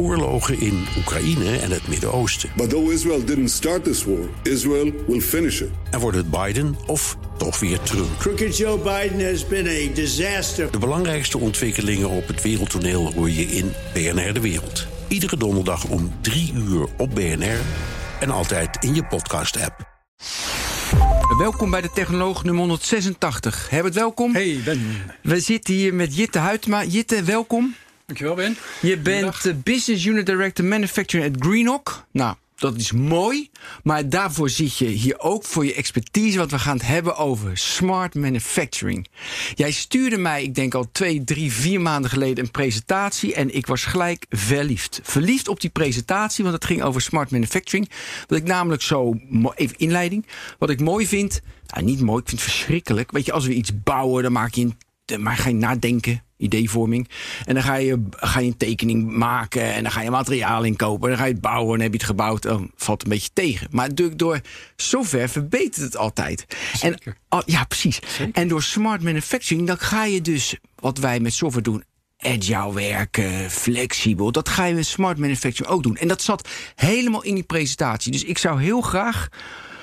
oorlogen in Oekraïne en het Midden-Oosten. But though Israel didn't start this war, Israel will finish it. En wordt het Biden of toch weer Trump? Crooked Joe Biden has been a disaster. De belangrijkste ontwikkelingen op het wereldtoneel hoor je in BNR De Wereld. Iedere donderdag om 3 uur op BNR en altijd in je podcast-app. Welkom bij de Technoloog nummer 186. Herbert, welkom. Hey Ben. We zitten hier met Jitte Huytema. Jitte, welkom. Dankjewel Ben. Je bent de Business Unit Director Manufacturing at Greenock. Nou, dat is mooi. Maar daarvoor zit je hier ook voor je expertise. Want we gaan het hebben over smart manufacturing. Jij stuurde mij, ik denk al twee, drie, vier maanden geleden een presentatie. En ik was gelijk verliefd. Verliefd op die presentatie, want het ging over smart manufacturing. Wat ik namelijk zo, even inleiding. Wat ik mooi vind, nou, niet mooi, ik vind het verschrikkelijk. Weet je, als we iets bouwen, dan maak je een maar ga je nadenken, ideevorming. En dan ga je, ga je een tekening maken en dan ga je materiaal inkopen. En dan ga je het bouwen en dan heb je het gebouwd. Dan valt het een beetje tegen. Maar door, door software verbetert het altijd. En, ja, precies. En door smart manufacturing, dan ga je dus, wat wij met software doen, agile werken, flexibel. Dat ga je met smart manufacturing ook doen. En dat zat helemaal in die presentatie. Dus ik zou heel graag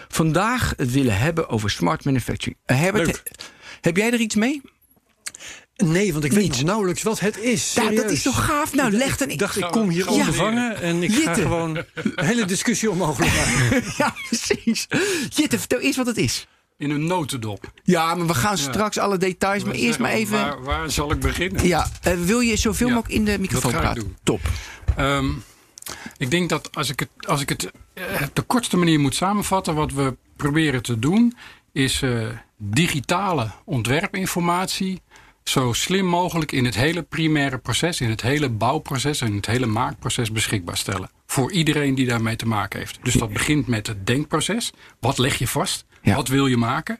vandaag het willen hebben over smart manufacturing. Herbert, heb jij er iets mee? Nee, want ik weet nauwelijks wat het is. Ja, dat is toch gaaf? Nou, leg dan... Ik dacht, ik kom hier ondervangen en ik ga gewoon een hele discussie onmogelijk maken. ja, precies. Jitte, vertel eens wat het is. In een notendop. Ja, maar we gaan straks alle details. Maar eerst maar even. Waar, waar zal ik beginnen? Ja, uh, wil je zoveel mogelijk in de microfoon praten? Top. Um, ik denk dat als ik het, als ik het uh, de kortste manier moet samenvatten, wat we proberen te doen, is uh, digitale ontwerpinformatie zo slim mogelijk in het hele primaire proces, in het hele bouwproces en het hele maakproces beschikbaar stellen. Voor iedereen die daarmee te maken heeft. Dus dat begint met het denkproces. Wat leg je vast? Wat wil je maken?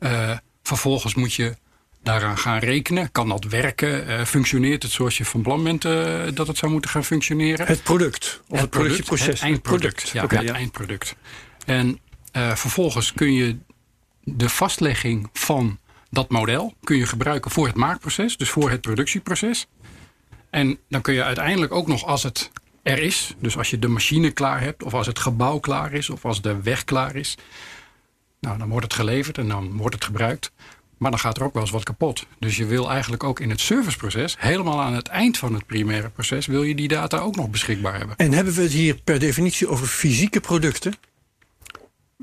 Uh, vervolgens moet je daaraan gaan rekenen. Kan dat werken? Uh, functioneert het zoals je van plan bent uh, dat het zou moeten gaan functioneren? Het product. Of het, het productieproces. Het eindproduct. Het ja, okay, het eindproduct. En vervolgens kun je de vastlegging van dat model kun je gebruiken voor het maakproces, dus voor het productieproces. En dan kun je uiteindelijk ook nog als het er is, dus als je de machine klaar hebt, of als het gebouw klaar is, of als de weg klaar is, nou, dan wordt het geleverd en dan wordt het gebruikt. Maar dan gaat er ook wel eens wat kapot. Dus je wil eigenlijk ook in het serviceproces, helemaal aan het eind van het primaire proces, wil je die data ook nog beschikbaar hebben. En hebben we het hier per definitie over fysieke producten?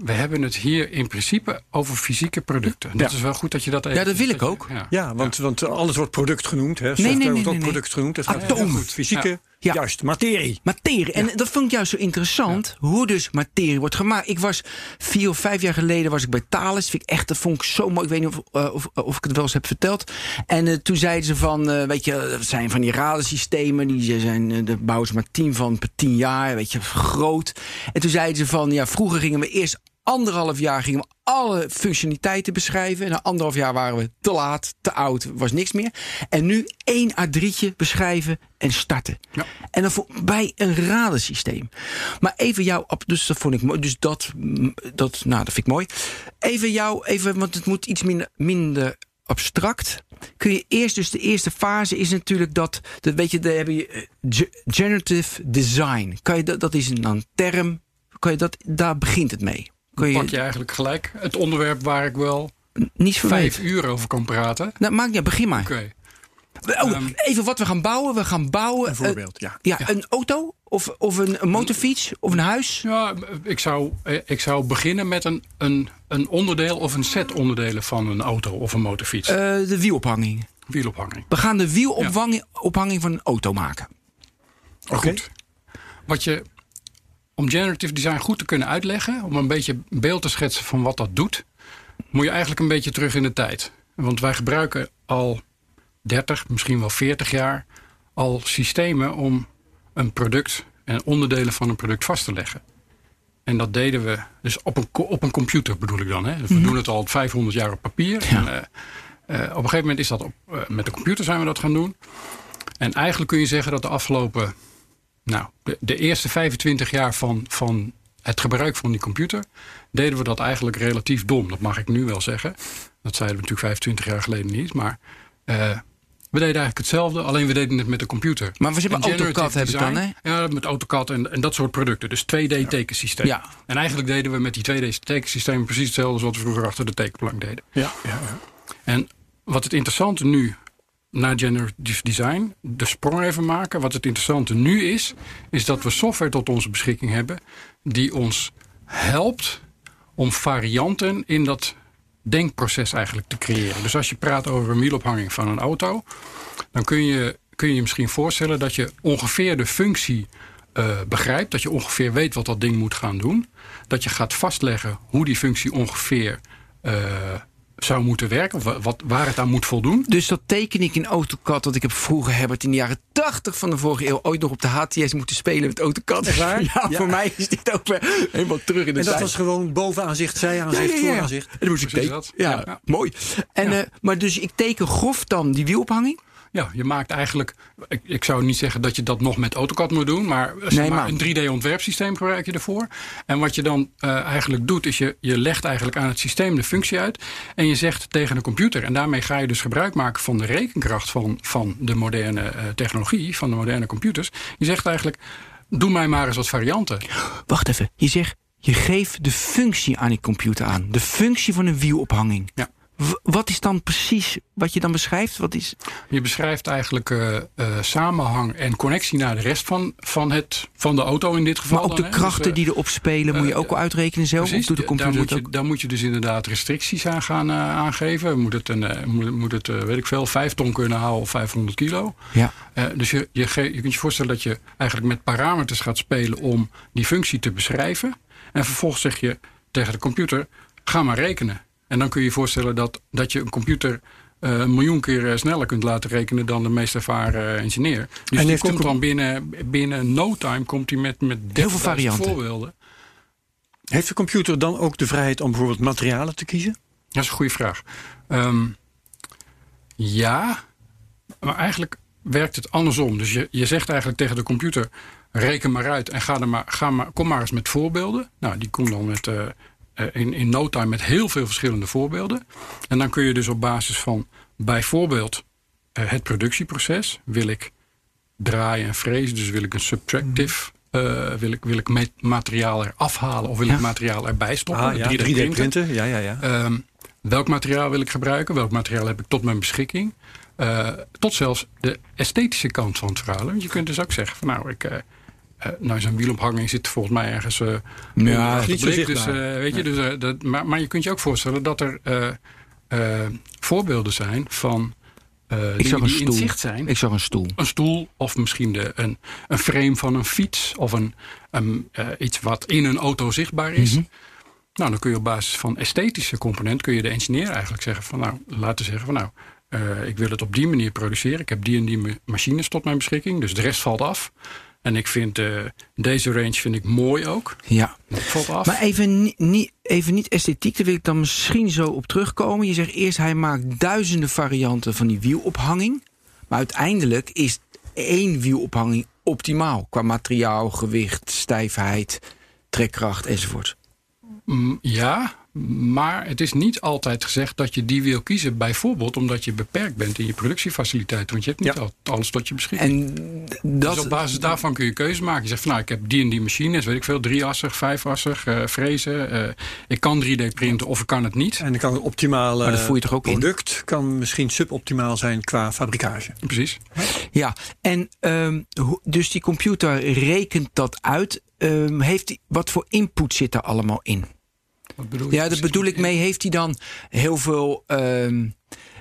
We hebben het hier in principe over fysieke producten. Dat is wel goed dat je dat even... Ja, dat wil ik ook. Ja, want, want alles wordt product genoemd. Hè. Software nee, nee, nee, wordt ook product genoemd. Dat Atoom. Goed. Fysieke, juist, materie. Materie. En dat vond ik juist zo interessant. Hoe dus materie wordt gemaakt. Ik was vier of vijf jaar geleden was ik bij Thales. Vind ik echt, dat vond ik zo mooi. Ik weet niet of, uh, of, of, ik het wel eens heb verteld. En uh, toen zeiden ze van, uh, weet je, dat zijn van die radarsystemen. Die zijn, de bouwen ze maar tien van per tien jaar. Weet je, groot. En toen zeiden ze van, ja, vroeger gingen we eerst anderhalf jaar gingen we alle functionaliteiten beschrijven. En na anderhalf jaar waren we te laat, te oud, was niks meer. En nu één A3'tje beschrijven en starten. Ja. En dan voor, bij een radarsysteem. Maar even jou, dus dat vond ik mooi. Dus dat, dat, nou, dat vind ik mooi. Even jou, even, want het moet iets minder, minder abstract. Kun je eerst, dus de eerste fase is natuurlijk dat, dat weet je, daar heb je eh, generative design. Kan je dat, dat is een term. Kan je dat, daar begint het mee. Pak je eigenlijk gelijk het onderwerp waar ik wel niet vijf uur over kan praten. Nou, maak ja, begin maar. Oké. Oh, um, even wat we gaan bouwen. We gaan bouwen. Een voorbeeld, ja. ja. ja. Een auto of, of een, een, motorfiets of een huis? Ja, ik zou, ik zou beginnen met een, een, een onderdeel of een set onderdelen van een auto of een motorfiets. Uh, de wielophanging. Wielophanging. We gaan de wielophanging van een auto maken. Oké. Goed. Wat je om generative design goed te kunnen uitleggen, om een beetje beeld te schetsen van wat dat doet, moet je eigenlijk een beetje terug in de tijd. Want wij gebruiken al 30, misschien wel 40 jaar al systemen om een product en onderdelen van een product vast te leggen. En dat deden we dus op een, op een computer bedoel ik dan. Hè? Dus we mhm. doen het al 500 jaar op papier. En, uh, uh, op een gegeven moment is dat op, uh, met de computer zijn we dat gaan doen. En eigenlijk kun je zeggen dat de afgelopen nou, de, de, eerste 25 jaar van, van het gebruik van die computer deden we dat eigenlijk relatief dom. Dat mag ik nu wel zeggen. Dat zeiden we natuurlijk 25 jaar geleden niet. Maar uh, We deden eigenlijk hetzelfde, alleen we deden het met de computer. Maar we hebben AutoCAD hebben dan, hè? Ja, met AutoCAD en, en dat soort producten. Dus 2D-tekensysteem. Ja. En eigenlijk deden we met die 2D-tekensystemen precies hetzelfde als wat we vroeger achter de tekenplank deden. Ja, ja. En wat het interessante nu, na generative design, de sprong even maken. Wat het interessante nu is, is dat we software tot onze beschikking hebben die ons helpt om varianten in dat denkproces eigenlijk te creëren. Dus als je praat over een wielophanging van een auto, dan kun je kun je misschien voorstellen dat je ongeveer de functie uh, begrijpt. Dat je ongeveer weet wat dat ding moet gaan doen. Dat je gaat vastleggen hoe die functie ongeveer uh, zou moeten werken. Wat, waar het aan moet voldoen. Dus dat teken ik in AutoCAD. Dat ik heb vroeger heb het in de jaren 80 van de vorige eeuw ooit nog op de HTS moeten spelen met AutoCAD. Waar? Ja, ja, voor mij is dit ook weer helemaal terug in de En dat tijd. was gewoon bovenaanzicht, zijaanzicht, Ja, ja, ja. vooraanzicht. En dan moest ik tekenen. dat. Ja, Ja. mooi. En, Ja. eh, maar dus ik teken grof dan die wielophanging. Ja, je maakt eigenlijk. Ik, ik zou niet zeggen dat je dat nog met AutoCAD moet doen, maar, zeg Nee, maar, maar- een 3D-ontwerpsysteem gebruik je ervoor. En wat je dan eh, eigenlijk doet, is je, je legt eigenlijk aan het systeem de functie uit. En je zegt tegen de computer. En daarmee ga je dus gebruik maken van de rekenkracht van, van de moderne eh, technologie, van de moderne computers. Je zegt eigenlijk. Doe mij maar eens wat varianten. Wacht even. Je zegt, je geeft de functie aan die computer aan. De functie van een wielophanging. Ja. Wat is dan precies wat je dan beschrijft? Wat is... Je beschrijft eigenlijk eh, eh, samenhang en connectie naar de rest van, van, het, van de auto in dit geval. Maar ook de dan, hè. Dus, krachten eh, die erop spelen, moet je ook wel uitrekenen zelf? Precies, doet de daar computer moet, je, ook? daar moet je dus inderdaad restricties aan gaan aangeven. Moet het, een, moet, moet het weet ik veel, 5 ton kunnen halen of 500 kilo. Ja. Dus je, je, ge- je kunt je voorstellen dat je eigenlijk met parameters gaat spelen om die functie te beschrijven. En vervolgens zeg je tegen de computer, ga maar rekenen. En dan kun je je voorstellen dat, dat je een computer eh, een miljoen keer eh, sneller kunt laten rekenen dan de meest ervaren eh, engineer. Dus die heeft de komt dan binnen, binnen no time komt hij met, met 30.000 varianten. voorbeelden. Heeft de computer dan ook de vrijheid om bijvoorbeeld materialen te kiezen? Dat is een goede vraag. Ehm, ja, maar eigenlijk werkt het andersom. Dus je, je zegt eigenlijk tegen de computer: reken maar uit en ga er maar, ga maar, kom maar eens met voorbeelden. Nou, die komt dan met, in, in no time met heel veel verschillende voorbeelden. En dan kun je dus op basis van bijvoorbeeld eh, het productieproces, wil ik draaien en frezen, dus wil ik een subtractive. eh, wil, ik, wil ik met materiaal eraf halen of wil Ja. ik materiaal erbij stoppen? Ah, ja, 3D, 3D printen. printen. Ja, ja, ja. Ehm, welk materiaal wil ik gebruiken? Welk materiaal heb ik tot mijn beschikking? Eh, tot zelfs de esthetische kant van het verhaal. Want je kunt dus ook zeggen van nou, ik, eh eh, nou zo'n wielophanging zit volgens mij ergens eh Ja, niet zo blik, dus, eh, weet je, dus, dat, maar, maar je kunt je ook voorstellen dat er voorbeelden zijn van eh Ik zag een die in stoel. zicht zijn Ik zag een stoel. een stoel of misschien de, een, een frame van een fiets of een, een, iets wat in een auto zichtbaar is. Mhm. Nou, dan kun je op basis van esthetische component kun je de engineer eigenlijk zeggen van nou, laten zeggen van nou, ik wil het op die manier produceren. Ik heb die en die ma- machines tot mijn beschikking, dus de rest valt af. En ik vind eh, deze range vind ik mooi ook. Ja. Af. Maar even, ni- niet, even niet esthetiek, daar wil ik dan misschien zo op terugkomen. Je zegt eerst, hij maakt duizenden varianten van die wielophanging. Maar uiteindelijk is één wielophanging optimaal. Qua materiaal, gewicht, stijfheid, trekkracht enzovoort. Mm, Ja, maar het is niet altijd gezegd dat je die wil kiezen. Bijvoorbeeld omdat je beperkt bent in je productiefaciliteiten. Want je hebt niet Ja. alles tot je beschikking. En dat, dus op basis daarvan kun je keuze maken. Je zegt van nou, ik heb die en die machines, weet ik veel, drieassig, vijfassig, eh frezen. eh, ik kan 3D printen of ik kan het niet. En dan kan het optimale Maar dat je toch ook in? product kan misschien suboptimaal zijn qua fabrikage. Precies. Ja, en ehm, dus die computer rekent dat uit. Ehm, heeft die, wat voor input zit er allemaal in? Wat bedoel je? Ja, daar bedoel ik mee. Heeft hij dan heel veel. ehm,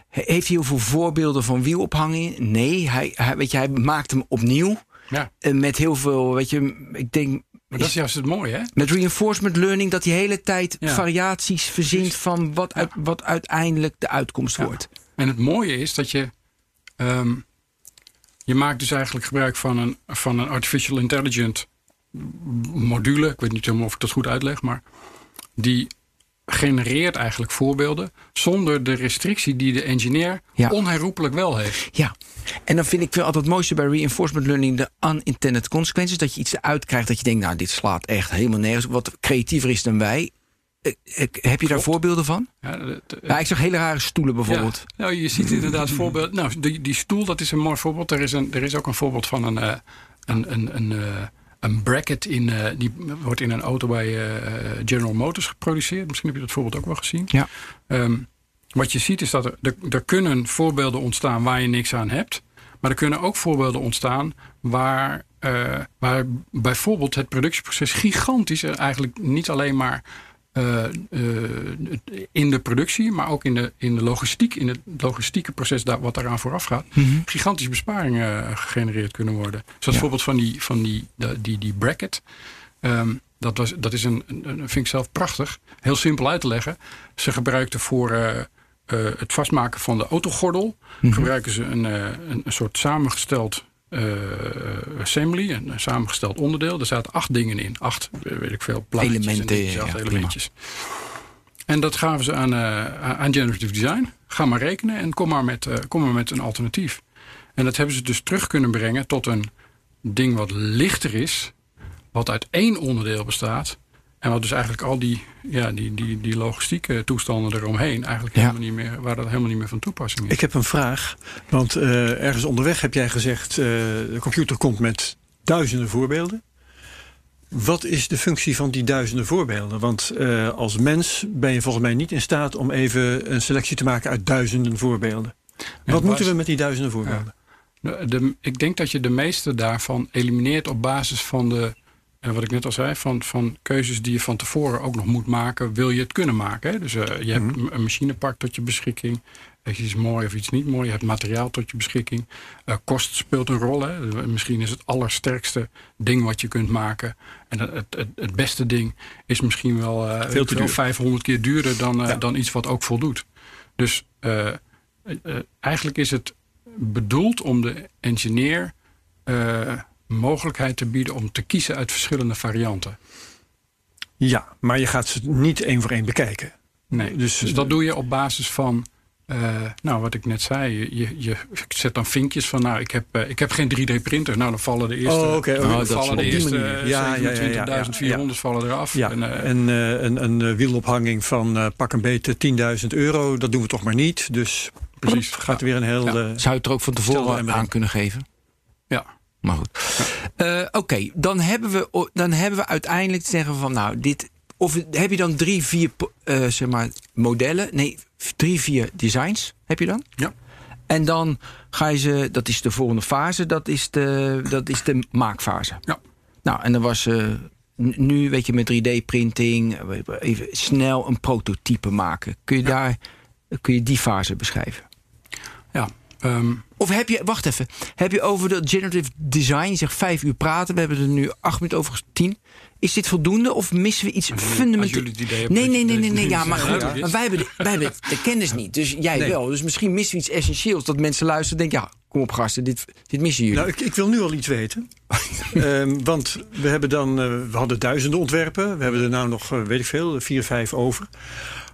he- heeft hij heel veel voorbeelden van wielophanging? Nee, hij, hij, weet je, hij maakt hem opnieuw. Ja, eh, met heel veel, weet je, ik denk. maar dat is juist het mooie, hè? Met reinforcement learning, dat hij de hele tijd Ja. variaties verzint van wat, uit- wat uiteindelijk de uitkomst Ja. wordt. En het mooie is dat je. ehm, je maakt dus eigenlijk gebruik van een, van een artificial intelligent module. Ik weet niet helemaal of ik dat goed uitleg, maar die genereert eigenlijk voorbeelden zonder de restrictie die de engineer Ja. onherroepelijk wel heeft. Ja, en dan vind ik wel altijd het mooiste bij reinforcement learning de unintended consequences. Dat je iets eruit krijgt dat je denkt, nou, dit slaat echt helemaal nergens. Wat creatiever is dan wij. heb je daar voorbeelden van? Ja, ja, ik zag hele rare stoelen bijvoorbeeld. Ja, nou, je ziet inderdaad voorbeelden. Nou, die, die stoel, dat is een mooi voorbeeld. Er is, een, er is ook een voorbeeld van een, een, een, een, uh, een bracket in, uh, die wordt in een auto bij General Motors geproduceerd. Misschien heb je dat voorbeeld ook wel gezien. Ja. Um, wat je ziet is dat er, er, er, kunnen voorbeelden ontstaan waar je niks aan hebt. Maar er kunnen ook voorbeelden ontstaan waar, uh, waar bijvoorbeeld het productieproces gigantisch eigenlijk niet alleen maar uh, uh, in de productie, maar ook in de, in de logistiek, in het logistieke proces daar, wat daaraan vooraf gaat, mm -hmm. gigantische besparingen gegenereerd kunnen worden. Zoals ja. voorbeeld van die, van die, die, die bracket. Um, dat, was, dat is een, een, vind ik zelf prachtig. Heel simpel uit te leggen. Ze gebruikten voor uh, het vastmaken van de autogordel, mm -hmm. gebruiken ze een, een, een soort samengesteld assembly, een samengesteld onderdeel. Er zaten acht dingen in. Acht, weet ik veel, plaatjes Elementen, en ja, elementjes. En dat gaven ze aan, uh, aan generative design. Ga maar rekenen en kom maar, met, uh, kom maar met een alternatief. En dat hebben ze dus terug kunnen brengen tot een ding wat lichter is. Wat uit één onderdeel bestaat. En wat dus eigenlijk al die, ja, die, die, die logistieke toestanden eromheen eigenlijk ja. helemaal niet meer, waar dat helemaal niet meer van toepassing is. Ik heb een vraag. Want uh, ergens onderweg heb jij gezegd, uh, de computer komt met duizenden voorbeelden. Wat is de functie van die duizenden voorbeelden? Want uh, als mens ben je volgens mij niet in staat om even een selectie te maken uit duizenden voorbeelden. Ja, Wat moeten we met die duizenden voorbeelden? Ja. De, ik denk dat je de meeste daarvan elimineert op basis van de en wat ik net al zei, van, van keuzes die je van tevoren ook nog moet maken, wil je het kunnen maken. Hè? Dus uh, je hebt -hmm. een machinepark tot je beschikking. Iets is mooi of iets niet mooi. Je hebt materiaal tot je beschikking. Uh, kost speelt een rol. Hè? Misschien is het allersterkste ding wat je kunt maken. En het, het, het beste ding is misschien wel uh, Veel te duur. 500 keer duurder dan, ja. dan iets wat ook voldoet. Dus eigenlijk is het bedoeld om de engineer mogelijkheid te bieden om te kiezen uit verschillende varianten. Ja, maar je gaat ze niet één voor één bekijken. Nee, dus, dus dat doe je op basis van, uh, nou wat ik net zei, je, je zet dan vinkjes van, nou ik heb, uh, ik heb geen 3D printer. Nou dan vallen de eerste, oh, okay. nou, vallen de eerste ja, 27.400 ja, ja, vallen eraf. Ja. En, uh, en een, een wielophanging van pak een beetje 10.000 euro, dat doen we toch maar niet. Dus precies, gaat er weer een heel... Zou je het er ook van tevoren aan kunnen geven? Ja. Maar goed. Uh, Oké, okay, dan, hebben we, dan hebben we uiteindelijk te zeggen van nou, dit. Of heb je dan drie, vier uh, zeg maar, modellen? Nee, drie, vier designs heb je dan? Ja. En dan ga je ze, dat is de volgende fase, dat is de, dat is de maakfase. Ja. Nou, en dan was uh, nu, weet je, met 3D-printing, even snel een prototype maken. Kun je, ja. daar, kun je die fase beschrijven? Um, of heb je, wacht even, heb je over de generative design, je zegt vijf uur praten, we hebben er nu acht minuten over tien. Is dit voldoende of missen we iets fundamenteels? Nee, nee, nee, nee, nee, ja, maar goed. Maar wij hebben, de, wij hebben de kennis niet, dus jij nee. wel. Dus misschien missen we iets essentieels dat mensen luisteren en denken, ja, kom op gasten, dit, dit missen jullie. Nou, ik, ik wil nu al iets weten. um, want we hebben dan, uh, we hadden duizenden ontwerpen. We hebben er nou nog, uh, weet ik veel, vier, vijf over.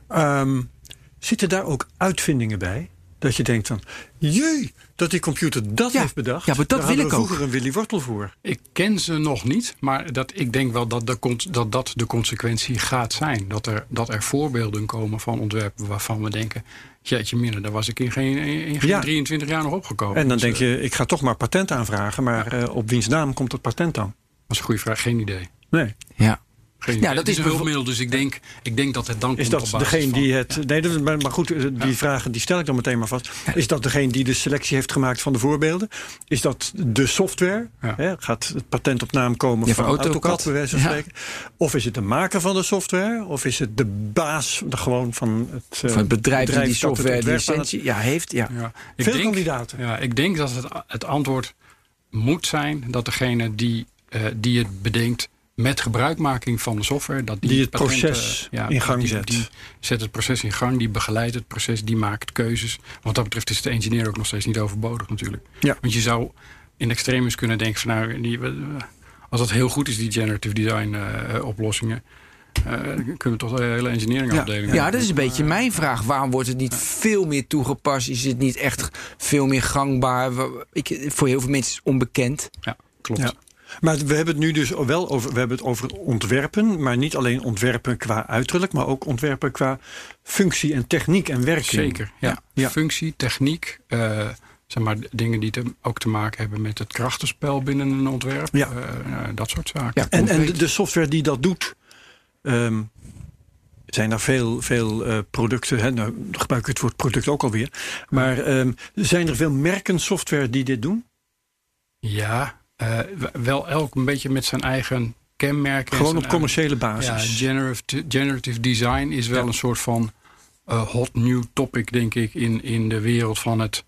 Um, zitten daar ook uitvindingen bij? Dat je denkt van, jee, dat die computer dat ja, heeft bedacht. Ja, maar dat Daar wil ik vroeger ook. een Willy Wortel voor. Ik ken ze nog niet, maar dat, ik denk wel dat, de, dat dat de consequentie gaat zijn. Dat er, dat er voorbeelden komen van ontwerpen waarvan we denken... jeetje minder, daar was ik in geen, in geen Ja. 23 jaar nog opgekomen. En dan Dus, denk eh, je, ik ga toch maar patent aanvragen. Maar eh, op wiens naam komt dat patent dan? Dat is een goede vraag, geen idee. Nee. Ja. Geen Ja, idee. dat is een hulpmiddel, dus ik denk, ik denk dat het dan Is komt dat op basis degene die het. Nee, dat is, maar, maar goed, eh, die vragen die stel ik dan meteen maar vast. Is dat degene die de selectie heeft gemaakt van de voorbeelden? Is dat de software? Ja. Hè, gaat het patent op naam komen Ja, van van AutoCAD, AutoCAD. bij wijze van Ja. spreken? Of is het de maker van de software? Of is het de baas de, gewoon van het, eh, Van het bedrijf die die dat het software het- licentie ja, heeft. Ja. Ja, ik Veel denk, kandidaten. Ja, ik denk dat het, het antwoord moet zijn dat degene die, eh, die het bedenkt met gebruikmaking van de software, dat die, Die het patenten- proces in gang die, zet. Die zet het proces in gang, die begeleidt het proces, die maakt keuzes. Wat dat betreft is de engineer ook nog steeds niet overbodig natuurlijk. Ja. Want je zou in extremis kunnen denken van nou, die, als dat heel goed is, die generative design eh, oplossingen, eh, kunnen we toch de hele engineering afdeling. Ja, dat is een beetje mijn vraag. Waarom wordt het niet veel meer toegepast? Is het niet echt veel meer gangbaar? Ik, voor heel veel mensen is het onbekend. Ja, klopt. Ja. Maar we hebben het nu dus wel over, we hebben het over ontwerpen, maar niet alleen ontwerpen qua uiterlijk, maar ook ontwerpen qua functie en techniek en werking. Zeker, ja. Ja. Functie, techniek, eh, zeg maar dingen die te- ook te maken hebben met het krachtenspel binnen een ontwerp. Ja. eh, nou, dat soort zaken. Ja. En, en de, software die dat doet, ehm, zijn er veel, veel eh, producten. Hè? Nou, gebruik ik het woord product ook alweer. Maar ehm, zijn er veel merken software die dit doen? Ja, eh, wel elk een beetje met zijn eigen kenmerken. en Gewoon op commerciële basis. Ja, generative, generative design is wel Ja. een soort van eh, hot new topic, denk ik, in, in de wereld van het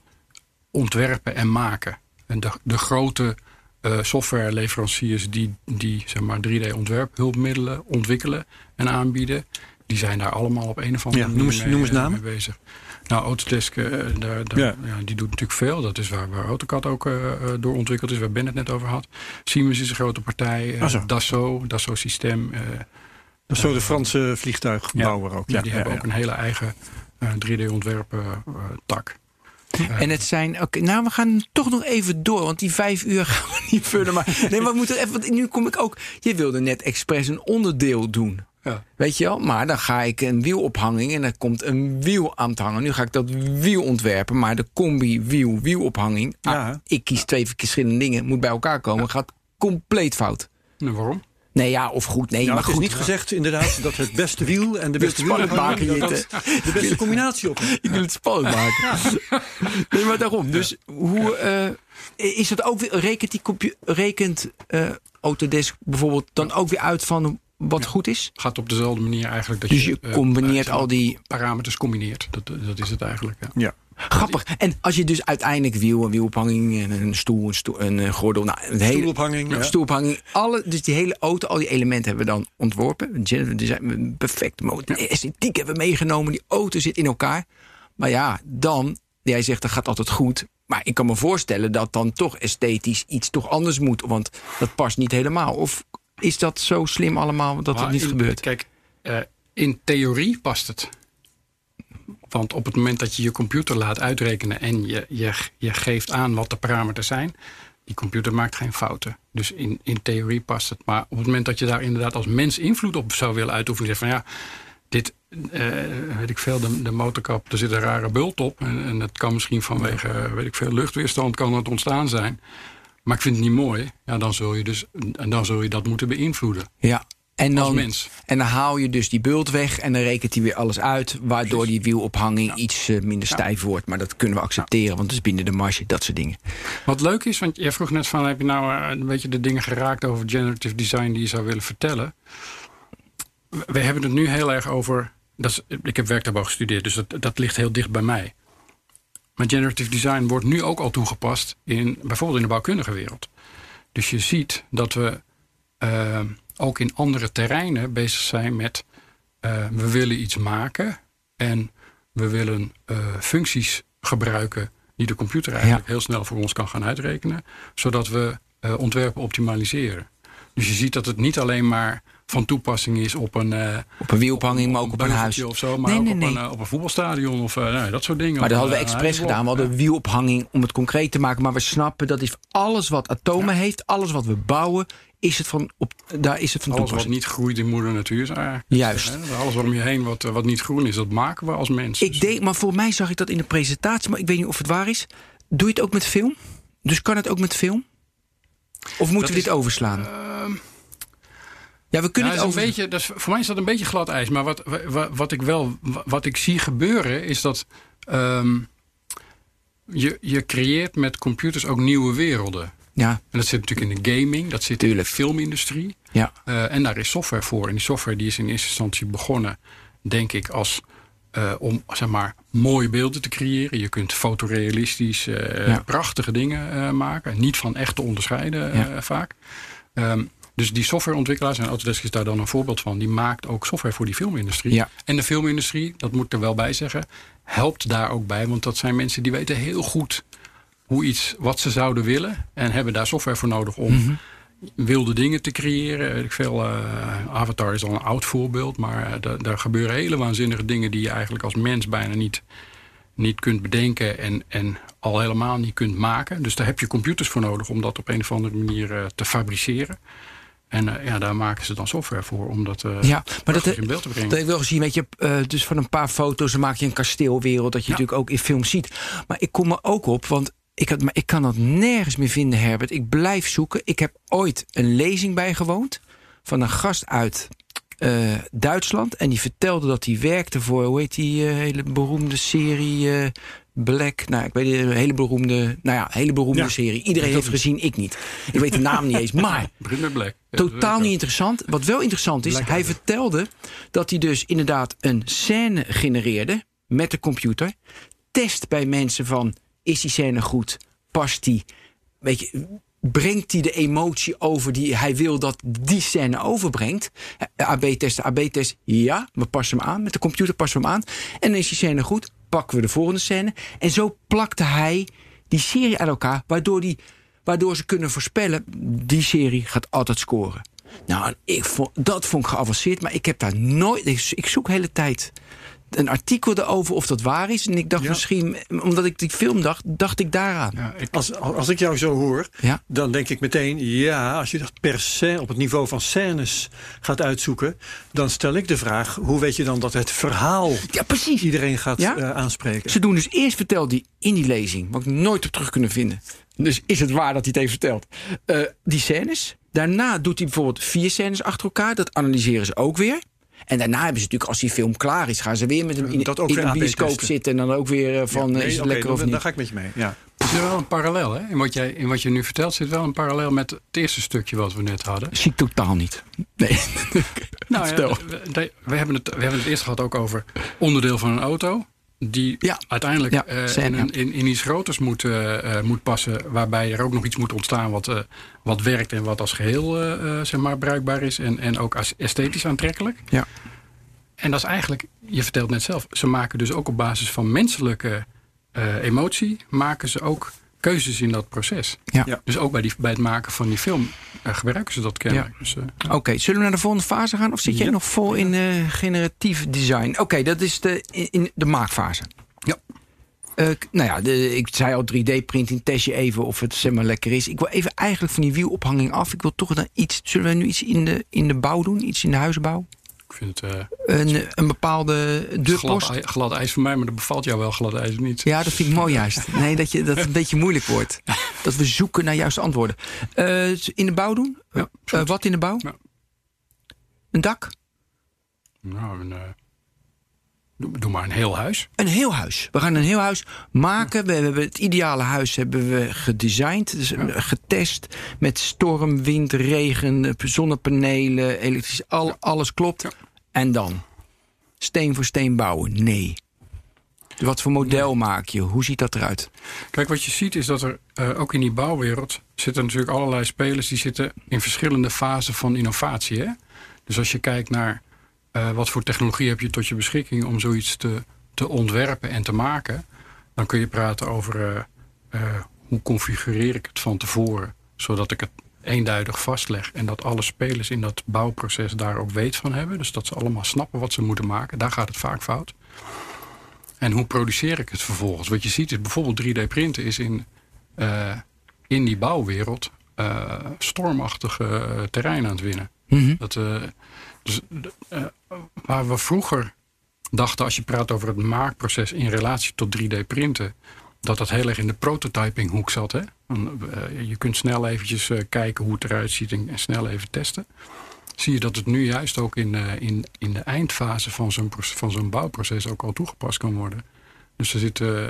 ontwerpen en maken. En de, de grote eh, softwareleveranciers die, die zeg maar 3D-ontwerphulpmiddelen ontwikkelen en aanbieden, die zijn daar allemaal op een of andere Ja, manier noem eens- mee, noem eens namen. mee bezig. Nou, Autodesk, eh, daar, daar, Ja. ja. die doet natuurlijk veel. Dat is waar, waar AutoCAD ook eh, eh, door ontwikkeld is, waar Ben het net over had. Siemens is een grote partij. Ah, zo. Dassault, Dassault Systeem. eh, Dat is zo de Franse vliegtuigbouwer ook. ja, die hebben ja. ook een hele eigen 3D-ontwerp tak. En het zijn. Oké, nou, we gaan toch nog even door. Want die vijf uur gaan we niet vullen. Maar nee, maar we moeten even. Want nu kom ik ook. Je wilde net expres een onderdeel doen. Ja. Weet je wel? Maar dan ga ik een wielophanging en er komt een wiel aan te hangen. Nu ga ik dat wiel ontwerpen. Maar de combi wiel wielophanging. ah, Ja. ik kies twee verschillende dingen. Moet bij elkaar komen. Gaat compleet fout. Nou, waarom? Nee, ja, of goed. Nee, Nou, maar het is goed. niet gezegd inderdaad dat het beste wiel en de beste spannend maken, de beste combinatie op. Ik wil het spannend maken. Nee, maar daarom. Dus hoe eh, is dat ook weer? Rekent die rekent eh, Autodesk bijvoorbeeld dan ook weer uit van wat goed is? Gaat op dezelfde manier eigenlijk dat Dus je, je eh, combineert al die parameters combineert. Dat, dat is het eigenlijk. Ja. Ja. grappig. En als je dus uiteindelijk wiel, een wielophanging, en een stoel, een, stoel, een eh, gordel, nou, een hele Stoelophanging. Ja, Ja. stoelophanging. Alle, dus die hele auto, al die elementen hebben we dan ontworpen. Generative design, perfect. mode. Esthetiek hebben we meegenomen. Die auto zit in elkaar. Maar ja, dan, jij zegt dat gaat altijd goed. Maar ik kan me voorstellen dat dan toch esthetisch iets toch anders moet. Want dat past niet helemaal. Of is dat zo slim allemaal dat het niet in- gebeurt? Kijk, eh, in theorie past het. Want op het moment dat je je computer laat uitrekenen en je, je, je geeft aan wat de parameters zijn, die computer maakt geen fouten. Dus in, in theorie past het. Maar op het moment dat je daar inderdaad als mens invloed op zou willen uitoefenen, zeg van ja, dit, eh, weet ik veel, de, de motorkap, er zit een rare bult op. En, en dat kan misschien vanwege, weet ik veel, luchtweerstand kan het ontstaan zijn. Maar ik vind het niet mooi. Ja, dan zul je dus, en dan zul je dat moeten beïnvloeden. Ja. En Als dan, mens. en dan haal je dus die bult weg en dan rekent hij weer alles uit. Waardoor die wielophanging iets eh, minder stijf wordt. Maar dat kunnen we accepteren, want het is binnen de marge, dat soort dingen. Wat leuk is, want jij vroeg net van... heb je nou eh, een beetje de dingen geraakt over generative design... die je zou willen vertellen? We we hebben het nu heel erg over... Dat is, ik heb werktuigbouw gestudeerd, dus dat, dat ligt heel dicht bij mij. Maar generative design wordt nu ook al toegepast... In, bijvoorbeeld in de bouwkundige wereld. Dus je ziet dat we eh, ook in andere terreinen bezig zijn met... eh, we willen iets maken en we willen eh, functies gebruiken... die de computer eigenlijk heel snel voor ons kan gaan uitrekenen... zodat we ontwerpen optimaliseren. Dus je ziet dat het niet alleen maar van toepassing is op een... eh, Op een wielophanging, maar ook op een huis. Of zo, maar Nee, ook nee, op, nee. Een, eh, op een voetbalstadion of eh, nou, dat soort dingen. Maar dat hadden we expres gedaan. We hadden wielophanging om het concreet te maken. Maar we snappen dat is alles wat atomen heeft, alles wat we bouwen, is het van op, daar is het van Alles wat toepassing. niet groeit in moeder natuur is eigenlijk. Juist. Hè, Alles om je heen wat, wat niet groen is, dat maken we als mens. Ik denk, maar voor mij zag ik dat in de presentatie, maar ik weet niet of het waar is. Doe je het ook met film? Dus kan het ook met film? Of moeten we is, dit overslaan? Ja, we kunnen Ja, het over. een beetje, dat is, voor mij is dat een beetje glad ijs. Maar wat, wat, wat ik wel wat ik zie gebeuren is dat ehm, je, je creëert met computers ook nieuwe werelden. Ja, En dat zit natuurlijk in de gaming, dat zit Tuurlijk. in de filmindustrie. ja. Eh, en daar is software voor. En die software die is in eerste instantie begonnen, denk ik, als eh, om zeg maar mooie beelden te creëren. Je kunt fotorealistisch eh, Ja. prachtige dingen maken. Niet van echt te onderscheiden Ja. vaak. Ehm, dus die softwareontwikkelaars, en Autodesk is daar dan een voorbeeld van, die maakt ook software voor die filmindustrie. Ja. En de filmindustrie, dat moet ik er wel bij zeggen, helpt daar ook bij. Want dat zijn mensen die weten heel goed hoe iets, wat ze zouden willen. En hebben daar software voor nodig om Mhm. wilde dingen te creëren. Weet ik veel, eh, Avatar is al een oud voorbeeld. Maar eh, da- daar gebeuren hele waanzinnige dingen die je eigenlijk als mens bijna niet, niet kunt bedenken en, en al helemaal niet kunt maken. Dus daar heb je computers voor nodig om dat op een of andere manier uh, te fabriceren. En uh, ja, daar maken ze dan software voor om dat, uh, ja, maar dat, in beeld te brengen. Dat ik wel gezien, weet je, uh, dus van een paar foto's dan maak je een kasteelwereld, dat je ja. natuurlijk ook in films ziet. Maar ik kom er ook op, want ik, had, maar ik kan dat nergens meer vinden, Herbert. Ik blijf zoeken. Ik heb ooit een lezing bijgewoond van een gast uit Duitsland. En die vertelde dat hij werkte voor, hoe heet die hele beroemde serie Black. Nou, ik weet een hele beroemde, nou ja, hele beroemde ja. serie. Iedereen heeft gezien, ik niet. Ik weet de naam niet eens. Maar Black. totaal niet interessant. Wat wel interessant is, Black hij vertelde dat hij dus inderdaad een scène genereerde met de computer. Test bij mensen van, is die scène goed? Past die? Weet je, brengt hij de emotie over die hij wil dat die scène overbrengt. AB testen, AB test, ja, we passen hem aan. Met de computer passen we hem aan. En dan is die scène goed, pakken we de volgende scène. En zo plakte hij die serie aan elkaar, waardoor, die, waardoor ze kunnen voorspellen... die serie gaat altijd scoren. Nou, ik vond, dat vond ik geavanceerd, maar ik heb daar nooit... Ik, ik zoek de hele tijd een artikel erover of dat waar is. En ik dacht ja. misschien, omdat ik die film dacht, dacht ik daaraan. Ja, ik... Als, als ik jou zo hoor, ja. dan denk ik meteen... ja, als je dat per se op het niveau van scènes gaat uitzoeken... dan stel ik de vraag, hoe weet je dan dat het verhaal... Ja, precies. iedereen gaat uh, aanspreken? Ze doen dus eerst vertelt die in die lezing... wat ik nooit op terug kunnen vinden. Dus is het waar dat hij het heeft verteld? Uh, die scènes. Daarna doet hij bijvoorbeeld vier scènes achter elkaar. Dat analyseren ze ook weer. En daarna hebben ze natuurlijk, als die film klaar is, gaan ze weer met hem in, dat ook in een bioscoop zitten. En dan ook weer van, ja, nee, is het okay, lekker dan, of niet? Daar ga ik met je mee, ja. Er zit wel een parallel, hè? In wat, jij, in wat je nu vertelt zit wel een parallel met het eerste stukje wat we net hadden. Zie ik totaal niet. Nee. nou ja, we, we, hebben het, we hebben het eerst gehad ook over onderdeel van een auto. Die ja. uiteindelijk ja, uh, zijn, in, in, in, iets groters moet, uh, moet passen. Waarbij er ook nog iets moet ontstaan wat, uh, wat werkt en wat als geheel zeg maar, bruikbaar is. En, en ook esthetisch aantrekkelijk. Ja. En dat is eigenlijk, je vertelt net zelf, ze maken dus ook op basis van menselijke emotie, maken ze ook keuzes in dat proces. Ja. ja. Dus ook bij, die, bij het maken van die film uh, gebruiken ze dat kennelijk. Ja. Dus, uh, Oké, okay, zullen we naar de volgende fase gaan? Of zit jij Ja. nog vol in uh, generatief design? Oké, okay, dat is de, in, in de maakfase. Ja. Uh, nou ja, de, ik zei al 3D-printing, test je even of het zeg maar lekker is. Ik wil even eigenlijk van die wielophanging af. Ik wil toch dan iets. Zullen we nu iets in de, in de bouw doen? Iets in de huizenbouw? Ik vind het. Uh, een, een bepaalde deurpost. Glad, glad ijs voor mij, maar dat bevalt jou wel glad ijs niet. Ja, dat vind ik mooi juist. Nee, dat, je, dat het een beetje moeilijk wordt. Dat we zoeken naar juiste antwoorden. Uh, in de bouw doen? Ja, uh, wat in de bouw? Ja. Een dak? Nou, een, doe, doe, maar een heel huis. Een heel huis. We gaan een heel huis maken. We hebben het ideale huis hebben we gedesigned, dus getest met storm, wind, regen, zonnepanelen, elektrisch, al, alles klopt. Ja. En dan steen voor steen bouwen? Nee. Wat voor model maak je? Hoe ziet dat eruit? Kijk, wat je ziet is dat er uh, ook in die bouwwereld zitten natuurlijk allerlei spelers die zitten in verschillende fasen van innovatie. Hè? Dus als je kijkt naar uh, wat voor technologie heb je tot je beschikking om zoiets te, te ontwerpen en te maken, dan kun je praten over uh, hoe configureer ik het van tevoren, zodat ik het eenduidig vastleg en dat alle spelers in dat bouwproces daar ook weet van hebben. Dus dat ze allemaal snappen wat ze moeten maken. Daar gaat het vaak fout. En hoe produceer ik het vervolgens? Wat je ziet is bijvoorbeeld 3D-printen is in, in die bouwwereld uh, stormachtige terrein aan het winnen. Mhm. Dat, dus, waar we vroeger dachten, als je praat over het maakproces in relatie tot 3D-printen, dat dat heel erg in de prototypinghoek zat. Hè? Je kunt snel eventjes kijken hoe het eruit ziet en, snel even testen zie je dat het nu juist ook in, in, in de eindfase van zo'n van zo'n bouwproces ook al toegepast kan worden. Dus er zit uh,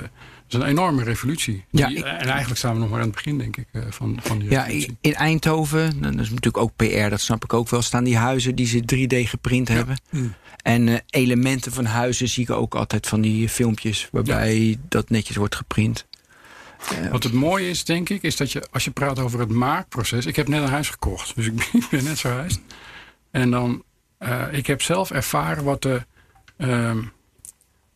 is een enorme revolutie. Ja, die, en eigenlijk staan we nog maar aan het begin, denk ik, uh, van, van die ja, revolutie. in Eindhoven, dat is natuurlijk ook PR, dat snap ik ook wel, staan die huizen die ze 3D geprint ja. hebben. Mm. En elementen van huizen zie ik ook altijd van die filmpjes waarbij ja. dat netjes wordt geprint. Wat het mooie is, denk ik, is dat je als je praat over het maakproces. Ik heb net een huis gekocht, dus ik ben net verhuisd. En dan, uh, ik heb zelf ervaren wat de, uh,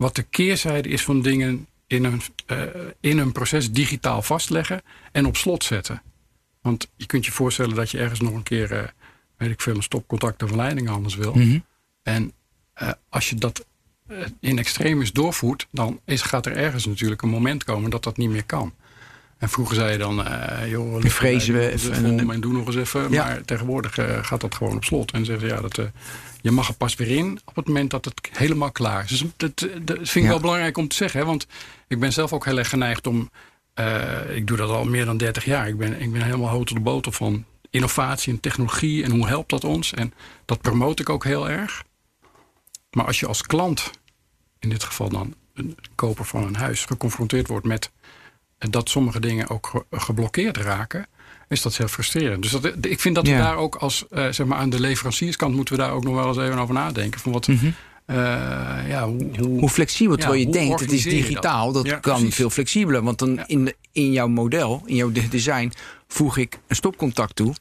wat de keerzijde is van dingen in een, uh, in een proces digitaal vastleggen en op slot zetten. Want je kunt je voorstellen dat je ergens nog een keer, uh, weet ik veel, een stopcontact of een leiding anders wil. Mm -hmm. En als je dat eh, in extremis doorvoert, dan is, gaat er ergens natuurlijk een moment komen dat dat niet meer kan. En vroeger zei je dan, uh, joh, Nu vrezen we even en- en doe nog eens even. Ja. Maar tegenwoordig eh, gaat dat gewoon op slot. En zeggen ze, ja, dat, eh, je mag er pas weer in op het moment dat het helemaal klaar is. Dus dat, dat vind ik Ja. wel belangrijk om te zeggen. Hè? Want ik ben zelf ook heel erg geneigd om... eh, ik doe dat al meer dan 30 jaar. Ik ben, ik ben helemaal hotel de boter van innovatie en technologie. En hoe helpt dat ons? En dat promote ik ook heel erg. Maar als je als klant, in dit geval dan een koper van een huis... geconfronteerd wordt met dat sommige dingen ook ge- geblokkeerd raken... is dat heel frustrerend. Dus dat, ik vind dat we Ja. daar ook als, eh, zeg maar aan de leverancierskant... moeten we daar ook nog wel eens even over nadenken. Van wat, eh, ja, hoe, hoe, Hoe flexibel, terwijl je hoe denkt, het is je dat? digitaal, dat, Ja, kan precies. veel flexibeler. Want dan Ja. in, de- in jouw model, in jouw de- design, voeg ik een stopcontact toe.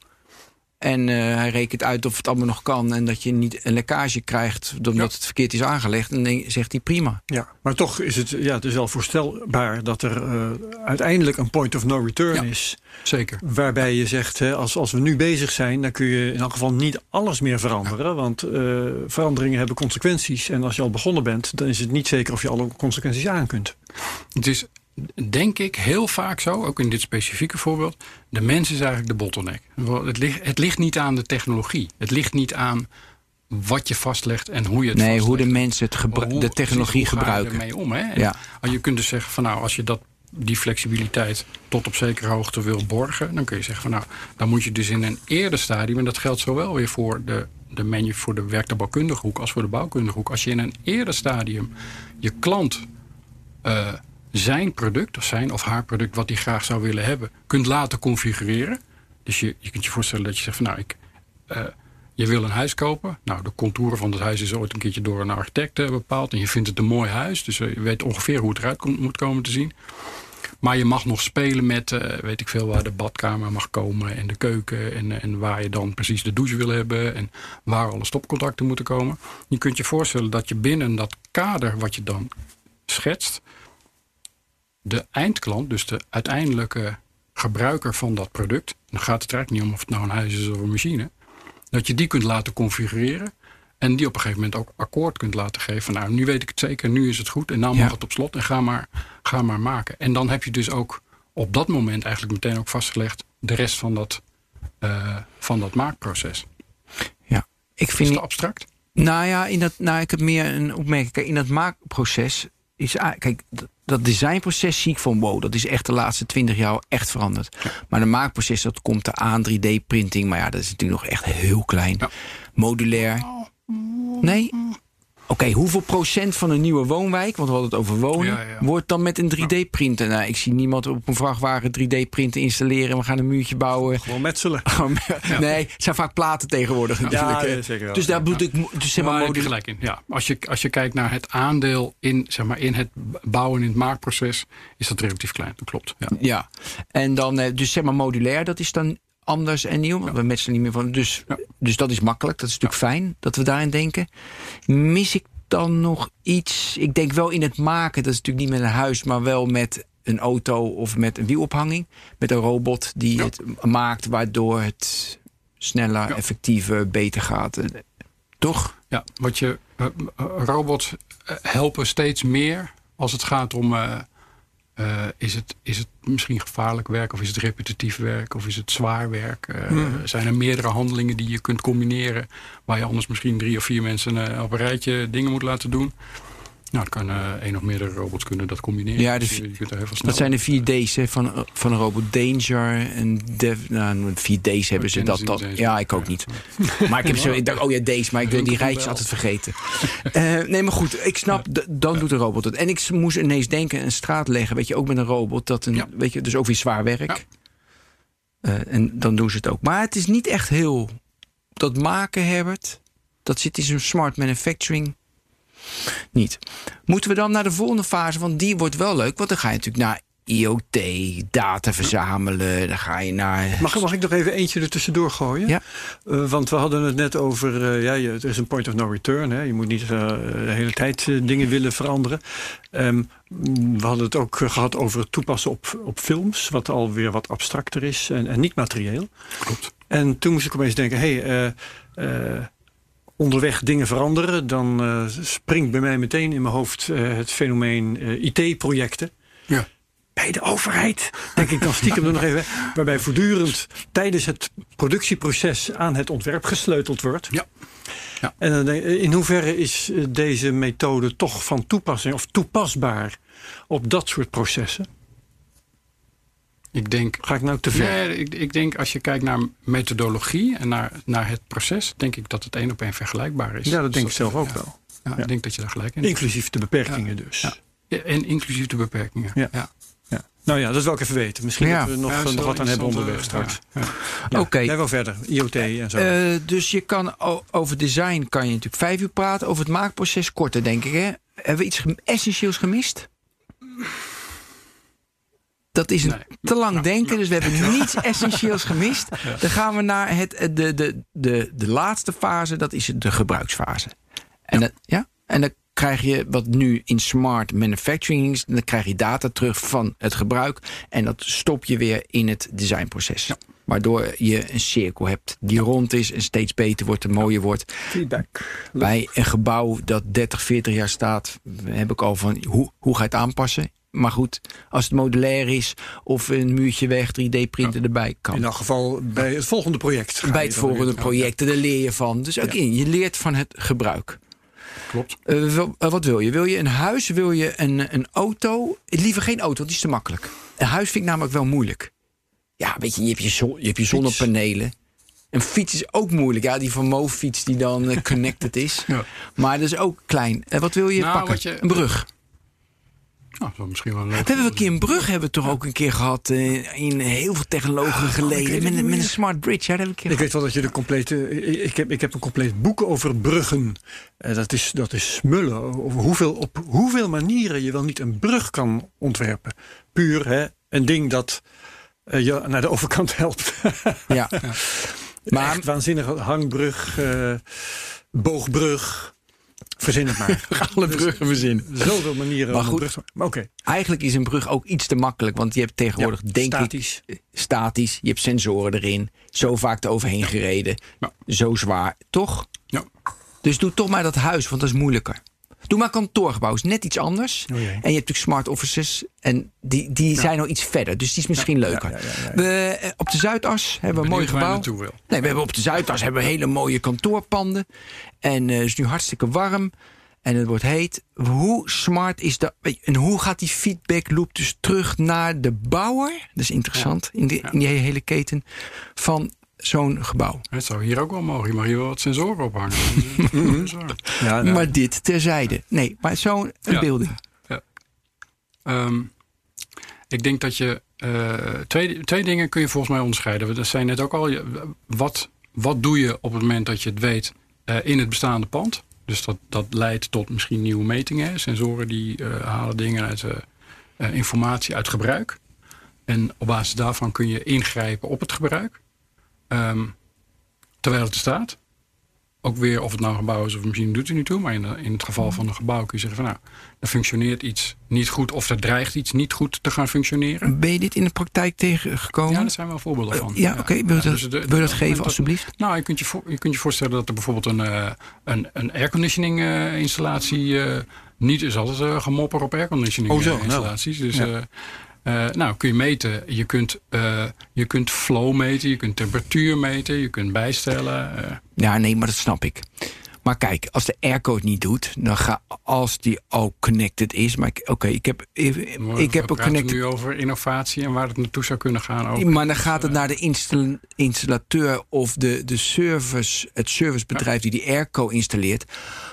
En eh, hij rekent uit of het allemaal nog kan en dat je niet een lekkage krijgt omdat Ja. het verkeerd is aangelegd. En dan zegt hij prima. Ja, maar toch is het, ja, het is wel voorstelbaar dat er eh, uiteindelijk een point of no return Ja. is. Zeker. Waarbij je zegt, hè, als, als we nu bezig zijn, dan kun je in elk geval niet alles meer veranderen. Want eh, veranderingen hebben consequenties. En als je al begonnen bent, dan is het niet zeker of je alle consequenties aan kunt. Het is denk ik heel vaak zo, ook in dit specifieke voorbeeld. De mens is eigenlijk de bottleneck. Het ligt, het ligt niet aan de technologie. Het ligt niet aan wat je vastlegt en hoe je het Nee, vastlegt. hoe de mensen het hoe- de technologie precies, hoe ga je gebruiken. ermee om, hè? En Ja. als Je kunt dus zeggen van nou, als je dat, die flexibiliteit tot op zekere hoogte wil borgen, dan kun je zeggen van nou, dan moet je dus in een eerder stadium, en dat geldt zowel weer voor de, de menu voor de werk de bouwkundige hoek als voor de bouwkundige hoek. Als je in een eerder stadium je klant eh, zijn product, of zijn of haar product, wat hij graag zou willen hebben, kunt laten configureren. Dus je, je kunt je voorstellen dat je zegt van nou, ik, eh, je wil een huis kopen. Nou, de contouren van het huis is ooit een keertje door een architect eh, bepaald. En je vindt het een mooi huis. Dus je weet ongeveer hoe het eruit komt, moet komen te zien. Maar je mag nog spelen met, eh, weet ik veel, waar de badkamer mag komen. En de keuken. En, en waar je dan precies de douche wil hebben. En waar alle stopcontacten moeten komen. Je kunt je voorstellen dat je binnen dat kader wat je dan schetst. De eindklant, dus de uiteindelijke gebruiker van dat product. Dan gaat het er eigenlijk niet om of het nou een huis is of een machine dat je die kunt laten configureren. En die op een gegeven moment ook akkoord kunt laten geven. Van, nou, nu weet ik het zeker, nu is het goed. En nou mag het op slot en ga maar, ga maar maken. En dan heb je dus ook op dat moment eigenlijk meteen ook vastgelegd... de rest van dat, eh, van dat maakproces. Ja. Ik Is vind het abstract? Nou ja, in dat, nou, ik heb meer een opmerking. In dat maakproces is. Kijk, dat, designproces zie ik van wow, dat is echt de laatste twintig jaar echt veranderd. Maar de maakproces, dat komt er aan, 3D-printing. Maar ja, dat is natuurlijk nog echt heel klein. Ja. Modulair. Nee? Oké, hoeveel procent van een nieuwe woonwijk, want we hadden het over wonen, Ja, ja. wordt dan met een 3D-printer? Nou, ik zie niemand op een vrachtwagen 3D-printer installeren. We gaan een muurtje bouwen. Gewoon metselen. Nee, het zijn vaak platen tegenwoordig natuurlijk. hè. ja, zeker wel. Dus daar moet ik, dus zeg maar, Daar heb je modul- gelijk in. Ja. Als, je, als je kijkt naar het aandeel in, zeg maar, in het bouwen in het maakproces... is dat relatief klein. Dat klopt. Ja. Ja, en dan, eh, dus zeg maar modulair, dat is dan anders en nieuw. Want we metselen niet meer van. Dus, dus dat is makkelijk. Dat is natuurlijk fijn dat we daarin denken. Mis ik dan nog iets? Ik denk wel in het maken. Dat is natuurlijk niet met een huis, maar wel met een auto of met een wielophanging. Met een robot die Ja. het maakt, waardoor het sneller, Ja. effectiever, beter gaat. Toch? Ja, wat je, eh, eh, robots eh, helpen steeds meer als het gaat om. Eh, is, het, is het misschien gevaarlijk werk of is het repetitief werk of is het zwaar werk? Eh, Zijn er meerdere handelingen die je kunt combineren waar je anders misschien drie of vier mensen eh, op een rijtje dingen moet laten doen? Nou, dan kan eh één of meerdere robots kunnen dat combineren. Ja, Dus dus je, je kunt er heel veel Dat zijn de 4D's hè, van, van een robot Danger en Dev. Nou, 4D's hebben ze dat. ze dat ja, ik ook Ja. niet. Maar ik heb zo. Ik dacht, oh ja, deze, maar ik wil die rijtjes altijd vergeten. Eh, nee, maar goed, ik snap, dan doet de robot het. En ik moest ineens denken, een straat leggen, weet je, ook met een robot. Dat een, Ja. weet je, dus ook weer zwaar werk. Eh, en dan doen ze het ook. Maar het is niet echt heel. Dat maken, Herbert, dat zit in zo'n smart manufacturing niet. Moeten we dan naar de volgende fase? Want die wordt wel leuk. Want dan ga je natuurlijk naar IoT, data verzamelen. Dan ga je naar. Mag, mag ik nog even eentje er tussendoor gooien? Ja. Eh, want we hadden het net over, eh, ja, je, er is een point of no return. Hè? Je moet niet eh, de hele tijd dingen willen veranderen. Ehm, we hadden het ook eh, gehad over het toepassen op, op films, wat alweer wat abstracter is en, en niet materieel. Klopt. En toen moest ik opeens denken, hé, hey, onderweg dingen veranderen, dan uh, springt bij mij meteen in mijn hoofd uh, het fenomeen uh, IT-projecten. Ja. Bij de overheid, denk ik dan stiekem er nog even, waarbij voortdurend tijdens het productieproces aan het ontwerp gesleuteld wordt. Ja. ja. En dan denk, in hoeverre is deze methode toch van toepassing of toepasbaar op dat soort processen? Ik denk, Ga ik nou te ver? Nee, ik, ik denk als je kijkt naar methodologie en naar, naar het proces, denk ik dat het één op één vergelijkbaar is. Ja, dat denk Dus ik zelf ook ja. wel. Ja, Ja. Ik denk dat je daar gelijk in hebt. Inclusief de beperkingen dus. En inclusief de beperkingen. Ja. ja. Ja. Nou ja, dat wil ik even weten. Misschien Ja. dat we nog, nog wat aan hebben onderweg eh, straks. ja. Ja. Oké. Jij wel verder. IoT en zo. Eh, dus je kan over design kan je natuurlijk vijf uur praten. Over het maakproces korter, denk ik. Hè? Hebben we iets essentieels gemist? Dat is een Nee. te lang denken, dus we hebben niets essentieels gemist. Dan gaan we naar het, eh, de, de, de, de laatste fase, dat is de gebruiksfase. En, Dat, ja? en dan krijg je wat nu in smart manufacturing is, dan krijg je data terug van het gebruik. En dat stop je weer in het designproces. Waardoor je een cirkel hebt die rond is en steeds beter wordt en mooier wordt. Feedback. Bij een gebouw dat 30, 40 jaar staat, heb ik al van hoe, hoe ga je het aanpassen? Maar goed, als het modulair is of een muurtje weg, 3D-printen erbij kan. In elk geval bij het volgende project. Bij het volgende project, daar leer je van. Dus ook Ja. in, je leert van het gebruik. Klopt. Eh, eh, wat wil je? Wil je een huis? Wil je een, een auto? Liever geen auto, die is te makkelijk. Een huis vind ik namelijk wel moeilijk. Ja, weet je, je hebt je, zon, je, hebt je zonnepanelen. Een fiets is ook moeilijk. Ja, die Van Mo fiets die dan eh, connected is. Ja. Maar dat is ook klein. Eh, wat wil je Nou, pakken? je- Een brug. Nou, dat is misschien wel een leuk. We hebben een keer een brug hebben we toch ook een keer gehad. eh, in heel veel technologen geleden. Met, een- met een smart bridge. Ja, dat hebben Ik keer weet wel dat je de complete. Ik ik heb, ik heb een compleet boek over bruggen. Eh, dat, is, dat is smullen. Over hoeveel, op hoeveel manieren je wel niet een brug kan ontwerpen. Puur hè, een ding dat eh, je naar de overkant helpt. Ja. maar Echt waanzinnige hangbrug, boogbrug. Verzin het maar. alle bruggen verzinnen. Zoveel manieren Maar goed. Maar oké. Eigenlijk is een brug ook iets te makkelijk. Want je hebt tegenwoordig, Ja, denk statisch. ik, statisch. Je hebt sensoren erin. Zo vaak eroverheen gereden. Ja. Zo zwaar. Toch? Ja. Dus doe toch maar dat huis, want dat is moeilijker. Doe maar kantoorgebouw, is net iets anders. Oh. En je hebt natuurlijk smart offices. En die, die zijn al iets verder. Dus die is misschien leuker. ja, ja. We, eh, op de Zuidas hebben we een mooi gebouw. Nee, we hebben op de Zuidas hebben we hele mooie kantoorpanden. En eh, het is nu hartstikke warm. En het wordt heet. Hoe smart is dat? En hoe gaat die feedback loop dus terug naar de bouwer? Dat is interessant. In, die, in die hele keten van zo'n gebouw. Het zou hier ook wel mogen. Je mag hier wel wat sensoren ophangen. Ja, nou, Maar dit terzijde. Nee, maar zo'n Ja. beelding. Ehm, ik denk dat je. eh, twee, twee dingen kun je volgens mij onderscheiden. Dat zijn net ook al. Wat, wat doe je op het moment dat je het weet eh, in het bestaande pand? Dus dat, dat leidt tot misschien nieuwe metingen. Sensoren die eh, halen dingen uit informatie uit gebruik. En op basis daarvan kun je ingrijpen op het gebruik. Ehm, terwijl het er staat. Ook weer of het nou een gebouw is of een machine doet er niet toe. Maar in, de- in het geval van een gebouw kun je zeggen van nou, er functioneert iets niet goed of er dreigt iets niet goed te gaan functioneren. Ben je dit in de praktijk tegengekomen? Ja, daar zijn wel voorbeelden van. Eh, ja, oké. Wil je dat, dus de- wil je dat het geven, alstublieft? Nou, je kunt je, voor- je kunt je voorstellen dat er bijvoorbeeld een, eh, een, een airconditioning eh, installatie eh, niet is altijd gemopper op airconditioning Oh, zo, nou. installaties. Dus Ja. Eh, nou, kun je meten. Je kunt, eh, je kunt flow meten, je kunt temperatuur meten, je kunt bijstellen. eh. Ja, nee, maar dat snap ik. Maar kijk, als de airco het niet doet, dan ga als die al connected is. Maar oké, ik heb, ik, ik heb een connected. nu over innovatie en waar het naartoe zou kunnen gaan. Ook. Maar dan gaat het naar de instal- installateur of de, de service, het servicebedrijf die die airco installeert.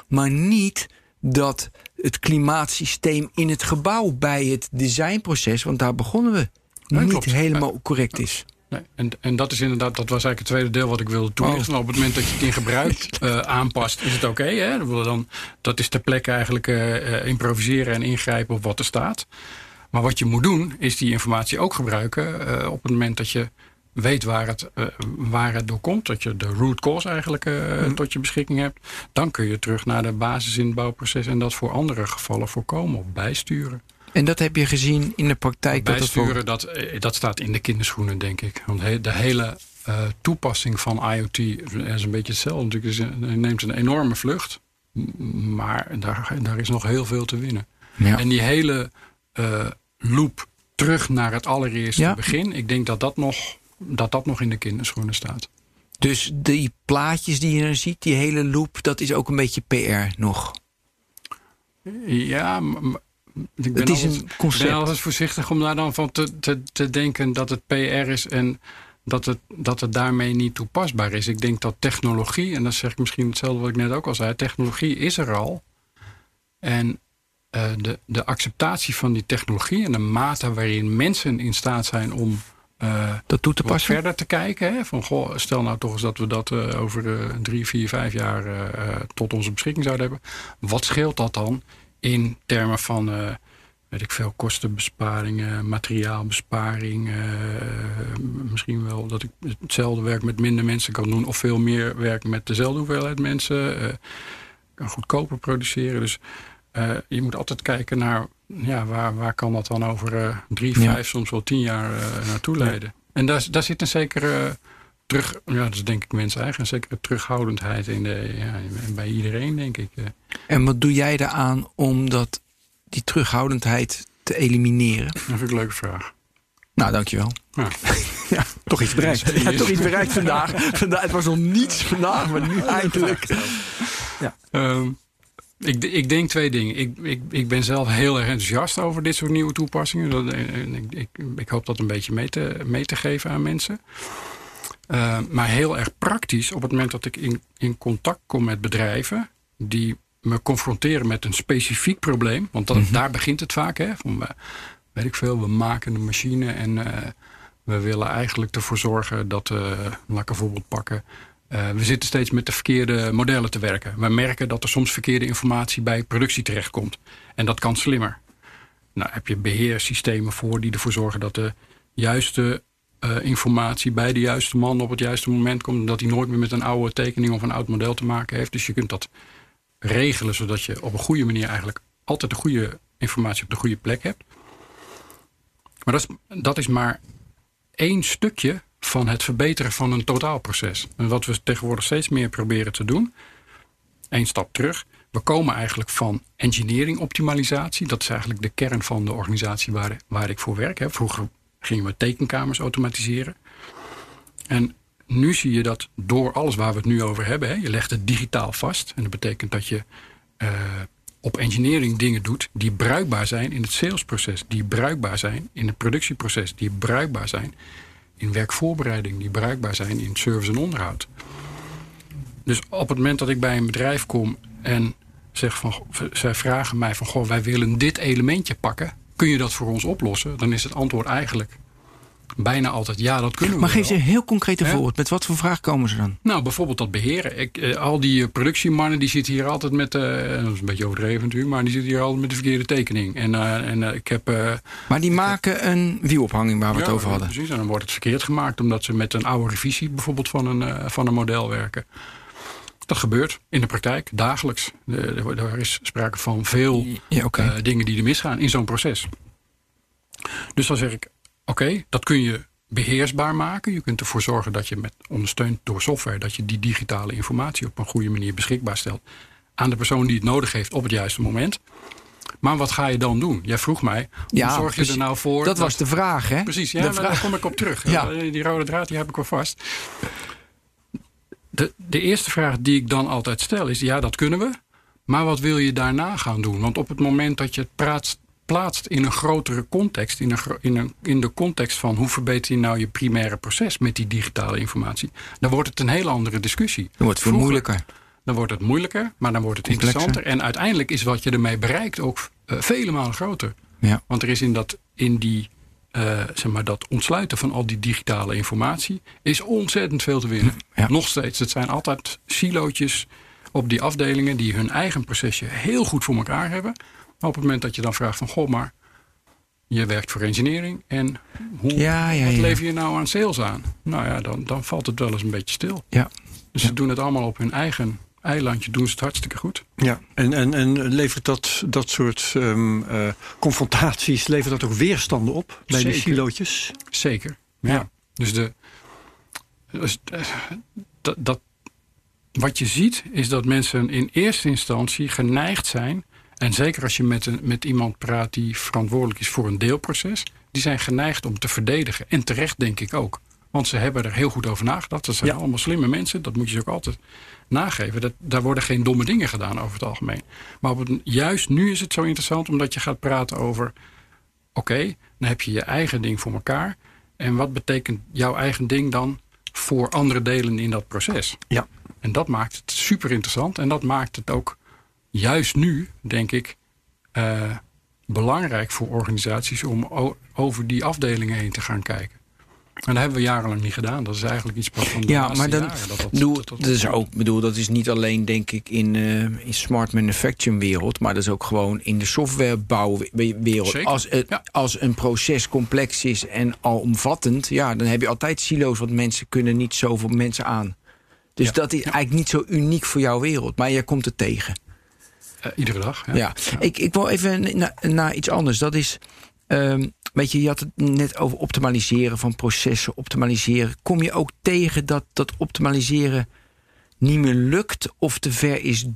Maar niet dat het klimaatsysteem in het gebouw bij het designproces, want daar begonnen we, niet klopt. helemaal correct is. Nee, en, en dat is inderdaad, dat was eigenlijk het tweede deel wat ik wilde toelichten. Op het moment dat je het in gebruik eh, aanpast, is het oké. hè? Dan, dat is ter plekke eigenlijk eh, eh, improviseren en ingrijpen op wat er staat. Maar wat je moet doen, is die informatie ook gebruiken op het moment dat je weet waar het, eh, waar het door komt. Dat je de root cause eigenlijk eh, tot je beschikking hebt. Dan kun je terug naar de basis in het bouwproces en dat voor andere gevallen voorkomen of bijsturen. En dat heb je gezien in de praktijk. Dat Bijsturen, dat, eh, dat staat in de kinderschoenen, denk ik. Want de hele, toepassing van IoT is een beetje hetzelfde. Natuurlijk, het neemt een enorme vlucht. Maar daar, daar is nog heel veel te winnen. Ja. En die hele loop terug naar het allereerste begin. Ik denk dat dat, nog, dat dat nog in de kinderschoenen staat. Dus die plaatjes die je dan ziet, die hele loop, dat is ook een beetje PR nog. Ja, ik ben, het is een concept. ben altijd voorzichtig om daar dan van te, te, te denken dat het PR is en dat het, dat het daarmee niet toepasbaar is. Ik denk dat technologie, en dat zeg ik misschien hetzelfde wat ik net ook al zei, technologie is er al. En uh, de, de acceptatie van die technologie en de mate waarin mensen in staat zijn om uh, dat toe te passen. verder te kijken. Hè? Van, goh, stel nou toch eens dat we dat uh, over drie, vier, vijf jaar tot onze beschikking zouden hebben. Wat scheelt dat dan in termen van weet ik veel, kostenbesparingen, materiaalbesparing. Misschien wel dat ik hetzelfde werk met minder mensen kan doen. Of veel meer werk met dezelfde hoeveelheid mensen. Kan goedkoper produceren. Dus uh, je moet altijd kijken naar ja, waar, waar kan dat dan over drie, vijf, soms wel tien jaar naartoe leiden. En daar, daar zit een zekere terug, ja, dat is denk ik mensen eigen, een zekere terughoudendheid in de, ja, bij iedereen, denk ik. En wat doe jij eraan om dat die terughoudendheid te elimineren? Dat vind ik een leuke vraag. Nou, dankjewel. Ja. ja, toch iets bereikt. Ja, toch iets bereikt vandaag. vandaag. Het was nog niets vandaag, maar nu eindelijk. Ja. Um, ik, ik, denk twee dingen. Ik, ik, ik, ben zelf heel erg enthousiast over dit soort nieuwe toepassingen. Dat, ik, ik, hoop dat een beetje mee te, mee te geven aan mensen. Uh, maar heel erg praktisch, op het moment dat ik in, in contact kom met bedrijven die me confronteren met een specifiek probleem. Want dat, mhm. daar begint het vaak. Hè, van, weet ik veel, we maken een machine en uh, we willen eigenlijk ervoor zorgen dat, uh, laat ik een voorbeeld pakken. Uh, we zitten steeds met de verkeerde modellen te werken. We merken dat er soms verkeerde informatie bij productie terechtkomt. En dat kan slimmer. Nou heb je beheersystemen voor die ervoor zorgen dat de juiste uh, informatie bij de juiste man op het juiste moment komt. Dat hij nooit meer met een oude tekening of een oud model te maken heeft. Dus je kunt dat regelen zodat je op een goede manier eigenlijk altijd de goede informatie op de goede plek hebt. Maar dat is, dat is maar één stukje van het verbeteren van een totaalproces. En wat we tegenwoordig steeds meer proberen te doen, één stap terug. We komen eigenlijk van engineering optimalisatie. Dat is eigenlijk de kern van de organisatie waar, waar ik voor werk. Vroeger gingen we tekenkamers automatiseren. En nu zie je dat door alles waar we het nu over hebben, hè, je legt het digitaal vast. En dat betekent dat je uh, op engineering dingen doet die bruikbaar zijn in het salesproces, die bruikbaar zijn in het productieproces, die bruikbaar zijn in werkvoorbereiding, die bruikbaar zijn in service en onderhoud. Dus op het moment dat ik bij een bedrijf kom en zeg van, zij vragen mij van, goh, wij willen dit elementje pakken, kun je dat voor ons oplossen? Dan is het antwoord eigenlijk bijna altijd ja, dat kunnen we Maar geef ze een heel concreet voorbeeld. Met wat voor vraag komen ze dan? Nou, bijvoorbeeld dat beheren. Ik, eh, al die uh, productiemannen die zitten hier altijd met... Uh, dat is een beetje overdreven natuurlijk... maar die zitten hier altijd met de verkeerde tekening. En, en ik heb... maar die maken een wielophanging waar we het over hadden. precies. En dan wordt het verkeerd gemaakt... omdat ze met een oude revisie bijvoorbeeld van een, van een model werken. Dat gebeurt in de praktijk dagelijks. Er is sprake van veel ja, dingen die er misgaan in zo'n proces. Dus dan zeg ik, Oké, dat kun je beheersbaar maken. Je kunt ervoor zorgen dat je met ondersteund door software... dat je die digitale informatie op een goede manier beschikbaar stelt... aan de persoon die het nodig heeft op het juiste moment. Maar wat ga je dan doen? Jij vroeg mij, hoe ja, zorg je er nou voor... Dat, was de vraag, hè? Precies, ja, daar kom ik op terug. Ja. Die rode draad die heb ik al vast. De, de eerste vraag die ik dan altijd stel is... ja, dat kunnen we, maar wat wil je daarna gaan doen? Want op het moment dat je het praat, plaatst in een grotere context, in, een, in, een, in de context van hoe verbeter je nou je primaire proces met die digitale informatie, dan wordt het een hele andere discussie. Dan wordt het veel moeilijker. Dan wordt het moeilijker, maar dan wordt het interessanter. En uiteindelijk is wat je ermee bereikt ook uh, vele malen groter. Ja. Want er is in, dat, in die, uh, zeg maar, dat ontsluiten van al die digitale informatie is ontzettend veel te winnen. Ja. Nog steeds. Het zijn altijd silootjes op die afdelingen die hun eigen procesje heel goed voor elkaar hebben. Maar op het moment dat je dan vraagt van, goh, maar je werkt voor engineering en hoe, ja, ja, wat lever je nou aan sales aan? Nou ja, dan, dan valt het wel eens een beetje stil. Ja. Dus ze doen het allemaal op hun eigen eilandje, doen ze het hartstikke goed. Ja, en, en, en levert dat, dat soort um, uh, confrontaties, levert dat ook weerstanden op bij Zeker. die silootjes? Zeker, ja. Dus de, dus, eh, dat, dat, wat je ziet is dat mensen in eerste instantie geneigd zijn. En zeker als je met, een, met iemand praat die verantwoordelijk is voor een deelproces. Die zijn geneigd om te verdedigen. En terecht denk ik ook. Want ze hebben er heel goed over nagedacht. Dat zijn allemaal slimme mensen. Dat moet je ze ook altijd nageven. Dat, daar worden geen domme dingen gedaan over het algemeen. Maar op het, juist nu is het zo interessant omdat je gaat praten over... Oké, dan heb je je eigen ding voor elkaar. En wat betekent jouw eigen ding dan voor andere delen in dat proces? Ja. En dat maakt het super interessant. En dat maakt het ook juist nu, denk ik, uh, belangrijk voor organisaties om over die afdelingen heen te gaan kijken. En dat hebben we jarenlang niet gedaan. Dat is eigenlijk iets pas van de ja, maar dan, jaren. Dat, dat, bedoel, dat, dat is ook, bedoel, dat is niet alleen denk ik in, uh, in smart manufacturing wereld, maar dat is ook gewoon in de softwarebouwwereld. Als, het, ja. als een proces complex is en alomvattend, ja, dan heb je altijd silo's, want mensen kunnen niet zoveel mensen aan. Dus Ja, dat is ja. eigenlijk niet zo uniek voor jouw wereld, maar jij komt het tegen. Eh, iedere dag. Ja. Ja, Ik, ik wil even naar naar iets anders. Dat is, ehm, weet je, je had het net over optimaliseren van processen, optimaliseren. Kom je ook tegen dat dat optimaliseren niet meer lukt of te ver is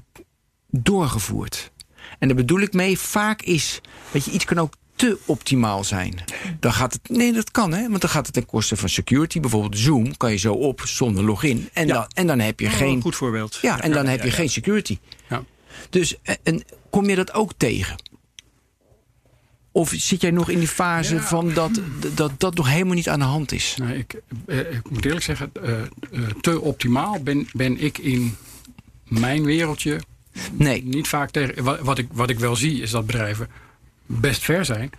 doorgevoerd? En daar bedoel ik mee, vaak is, weet je, iets kan ook te optimaal zijn. Dan gaat het, nee, dat kan, hè, want dan gaat het ten koste van security. Bijvoorbeeld Zoom kan je zo op zonder login. En, Ja. dan, en dan heb je Oh, geen. goed voorbeeld. Ja, en dan heb je geen security. Ja. Dus en, en kom je dat ook tegen? Of zit jij nog in die fase Ja. van dat, dat dat nog helemaal niet aan de hand is? Nee, ik, eh, ik moet eerlijk zeggen, eh, eh, te optimaal ben, ben ik in mijn wereldje Nee. niet vaak tegen. Wat, wat, ik, wat ik wel zie is dat bedrijven best ver zijn.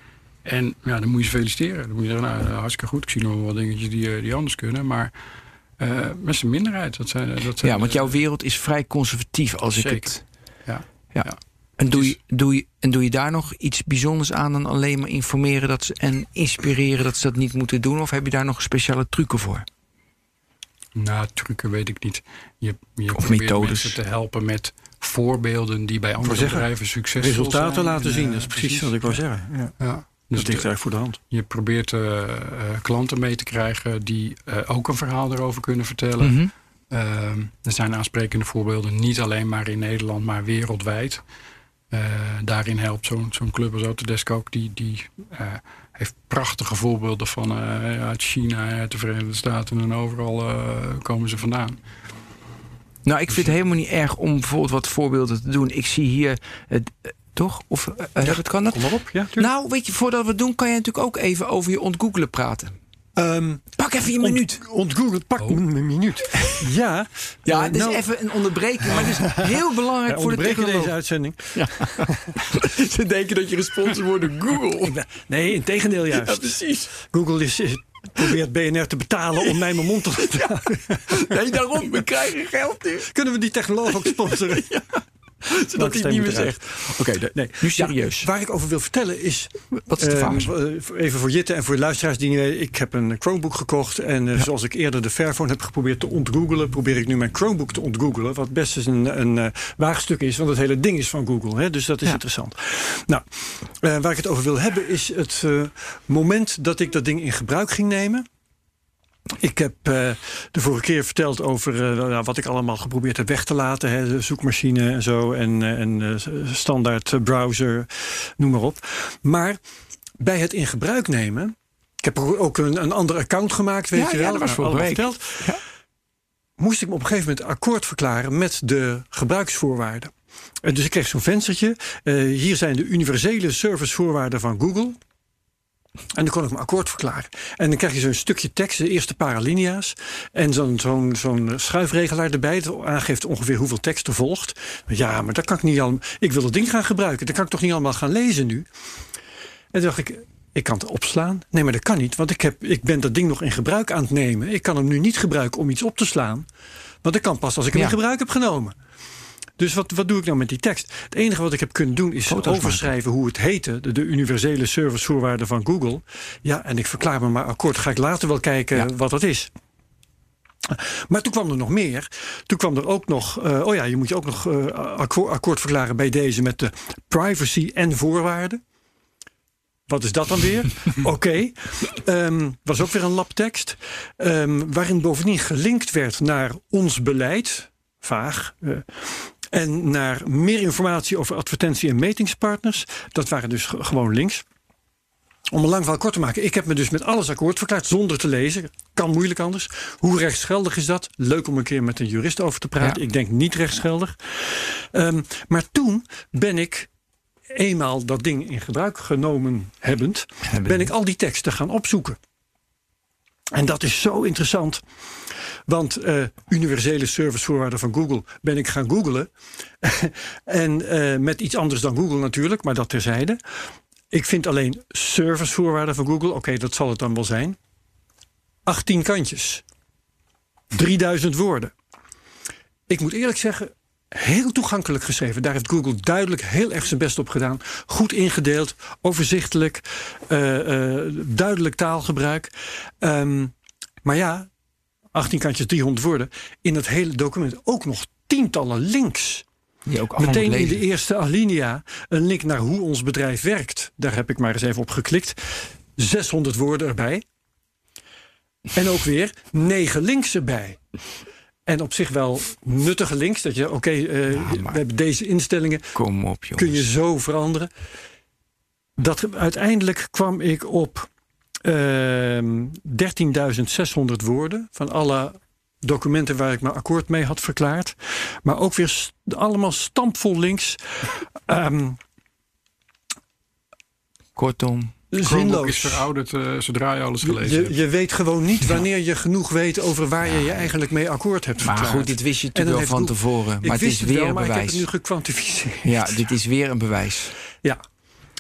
En ja, dan moet je ze feliciteren. Dan moet je zeggen, nou, hartstikke goed. Ik zie nog wel dingetjes die, eh, die anders kunnen. Maar eh met zijn minderheid. Dat zijn, dat zijn, Ja, want jouw wereld is vrij conservatief als ik het. Ja. Ja. Ja. En doe, Dus- je, doe, je, en doe je daar nog iets bijzonders aan dan alleen maar informeren dat ze, en inspireren dat ze dat niet moeten doen? Of heb je daar nog speciale trucken voor? Nou, trucken weet ik niet. Je, je Of probeert methodes. mensen te helpen met voorbeelden die bij andere zeggen, bedrijven succesvol Resultaten zijn. laten En, zien, dat is precies wat ik wou zeggen. Ja. Ja. Dat Dus ligt de- eigenlijk voor de hand. je probeert eh, eh, klanten mee te krijgen die eh, ook een verhaal erover kunnen vertellen. Ehm, er zijn aansprekende voorbeelden, niet alleen maar in Nederland, maar wereldwijd. Eh, daarin helpt zo'n zo'n club als Autodesk ook. Die, die eh, heeft prachtige voorbeelden van eh, uit China, uit de Verenigde Staten en overal komen ze vandaan. Nou, ik vind het helemaal niet erg om bijvoorbeeld wat voorbeelden te doen. Ik zie hier, het, toch? Of heb het kan dat? Kom maar op, ja, tuurlijk. Nou, weet je, voordat we het doen, kan je natuurlijk ook even over je ontgoogelen praten. Ehm, Pak even je minuut. ont- Ontgoogelen, pak een minuut. Ja, Ja, eh, het is nou, even een onderbreking, maar het is heel belangrijk voor de onderbreken technologie. deze uitzending. Ze denken dat je gesponsord wordt door Google. Nee, in tegendeel juist. Ja, precies. Google is, is- probeert BNR te betalen om mij mijn mond te laten houden. Nee, daarom, we krijgen geld nu. Kunnen we die technoloog ook sponsoren? Zodat hij het niet meer zegt. Oké, Nee, nu serieus. Ja, waar ik over wil vertellen is... Wat is de eh, fase? eh, even voor Jitte en voor de luisteraars die niet weten. Ik heb een Chromebook gekocht. En eh, zoals ik eerder de Fairphone heb geprobeerd te ontgoogelen... probeer ik nu mijn Chromebook te ontgoogelen. Wat best eens een, een eh, waagstuk is. Want het hele ding is van Google. Hè, dus dat is Ja. interessant. Nou, eh, waar ik het over wil hebben is het eh, moment dat ik dat ding in gebruik ging nemen. Ik heb eh, de vorige keer verteld over eh, nou, wat ik allemaal geprobeerd heb weg te laten. Hè, de zoekmachine en zo. En, eh, en standaard browser, noem maar op. Maar bij het in gebruik nemen. Ik heb ook een, een ander account gemaakt, weet Ja, je ja, wel. dat was allemaal vorige week. verteld. Moest ik me op een gegeven moment akkoord verklaren met de gebruiksvoorwaarden. En dus ik kreeg zo'n venstertje. Hier zijn de universele servicevoorwaarden van Google. En dan kon ik me akkoord verklaren. En dan krijg je zo'n stukje tekst, de eerste paar alinea's. En zo'n zo'n zo'n schuifregelaar erbij. Dat aangeeft ongeveer hoeveel tekst er volgt. Ja, maar dat kan ik niet allemaal. Ik wil het ding gaan gebruiken. Dat kan ik toch niet allemaal gaan lezen nu? En toen dacht ik, ik kan het opslaan. Nee, maar dat kan niet. Want ik, heb, ik ben dat ding nog in gebruik aan het nemen. Ik kan hem nu niet gebruiken om iets op te slaan. Want dat kan pas als ik hem Ja. in gebruik heb genomen. Dus wat, wat doe ik nou met die tekst? Het enige wat ik heb kunnen doen is Foto's overschrijven hoe het heette. De, de universele servicevoorwaarden van Google. Ja, en ik verklaar me maar akkoord. Ga ik later wel kijken Ja. wat dat is. Maar toen kwam er nog meer. Toen kwam er ook nog. eh, oh ja, je moet je ook nog eh, akkoord, akkoord verklaren bij deze met de privacy en voorwaarden. Wat is dat dan weer? Oké. Ehm, was ook weer een labtekst. Ehm, waarin bovendien gelinkt werd naar ons beleid. Vaag. eh, en naar meer informatie over advertentie- en metingspartners. Dat waren dus ge- gewoon links. Om een lang verhaal kort te maken. Ik heb me dus met alles akkoord verklaard zonder te lezen. Kan moeilijk anders. Hoe rechtsgeldig is dat? Leuk om een keer met een jurist over te praten. Ja. Ik denk niet rechtsgeldig. Ehm, maar toen ben ik eenmaal dat ding in gebruik genomen hebbend, ben ik al die teksten gaan opzoeken. En dat is zo interessant. Want eh, universele servicevoorwaarden van Google ben ik gaan googlen. en eh, met iets anders dan Google natuurlijk, maar dat terzijde. Ik vind alleen servicevoorwaarden van Google, oké, dat zal het dan wel zijn. 18 kantjes. 3000 woorden. Ik moet eerlijk zeggen, heel toegankelijk geschreven. Daar heeft Google duidelijk heel erg zijn best op gedaan. Goed ingedeeld, overzichtelijk, eh, duidelijk taalgebruik. Ehm, maar ja, 18 kantjes, 300 woorden. In het hele document ook nog tientallen links. Die ook Meteen in de eerste alinea een link naar hoe ons bedrijf werkt. Daar heb ik maar eens even op geklikt. 600 woorden erbij. En ook weer negen links erbij. En op zich wel nuttige links. Dat je, oké, eh, we hebben deze instellingen. Kom op, jongens. Kun je zo veranderen. Dat, uiteindelijk kwam ik op 13.600 woorden. Van alle documenten waar ik me akkoord mee had verklaard. Maar ook weer st- allemaal stampvol links. Ehm Kortom. Chromebook is zinloos. verouderd eh, zodra je alles gelezen Je, hebt. je weet gewoon niet wanneer je genoeg weet over waar je je eigenlijk mee akkoord hebt Maar verklaard. goed, dit wist je natuurlijk wel van tevoren. Ik Maar het wist is weer wel, een maar ik heb het bewijs. nu gekwantificeerd. Ja, dit is weer een bewijs. Ja.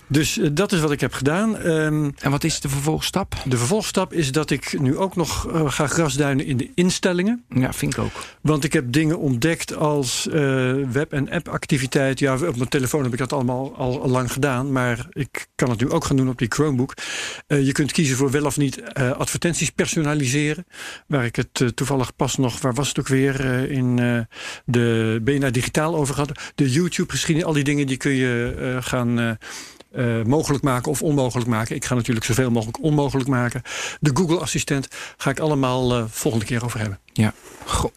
Dus eh, dat is wat ik heb gedaan. Ehm, En wat is de vervolgstap? de vervolgstap is dat ik nu ook nog eh, ga grasduinen in de instellingen. Ja, vind ik ook. Want ik heb dingen ontdekt als eh, web- en app-activiteit. Ja, op mijn telefoon heb ik dat allemaal al, al lang gedaan. Maar ik kan het nu ook gaan doen op die Chromebook. Je kunt kiezen voor wel of niet advertenties personaliseren. Waar ik het toevallig pas nog, waar was het ook weer? in de BNR Digitaal over gehad. De YouTube-geschiedenis, al die dingen die kun je gaan... eh, mogelijk maken of onmogelijk maken. Ik ga natuurlijk zoveel mogelijk onmogelijk maken. De Google Assistent ga ik allemaal eh, volgende keer over hebben. Ja. Goh.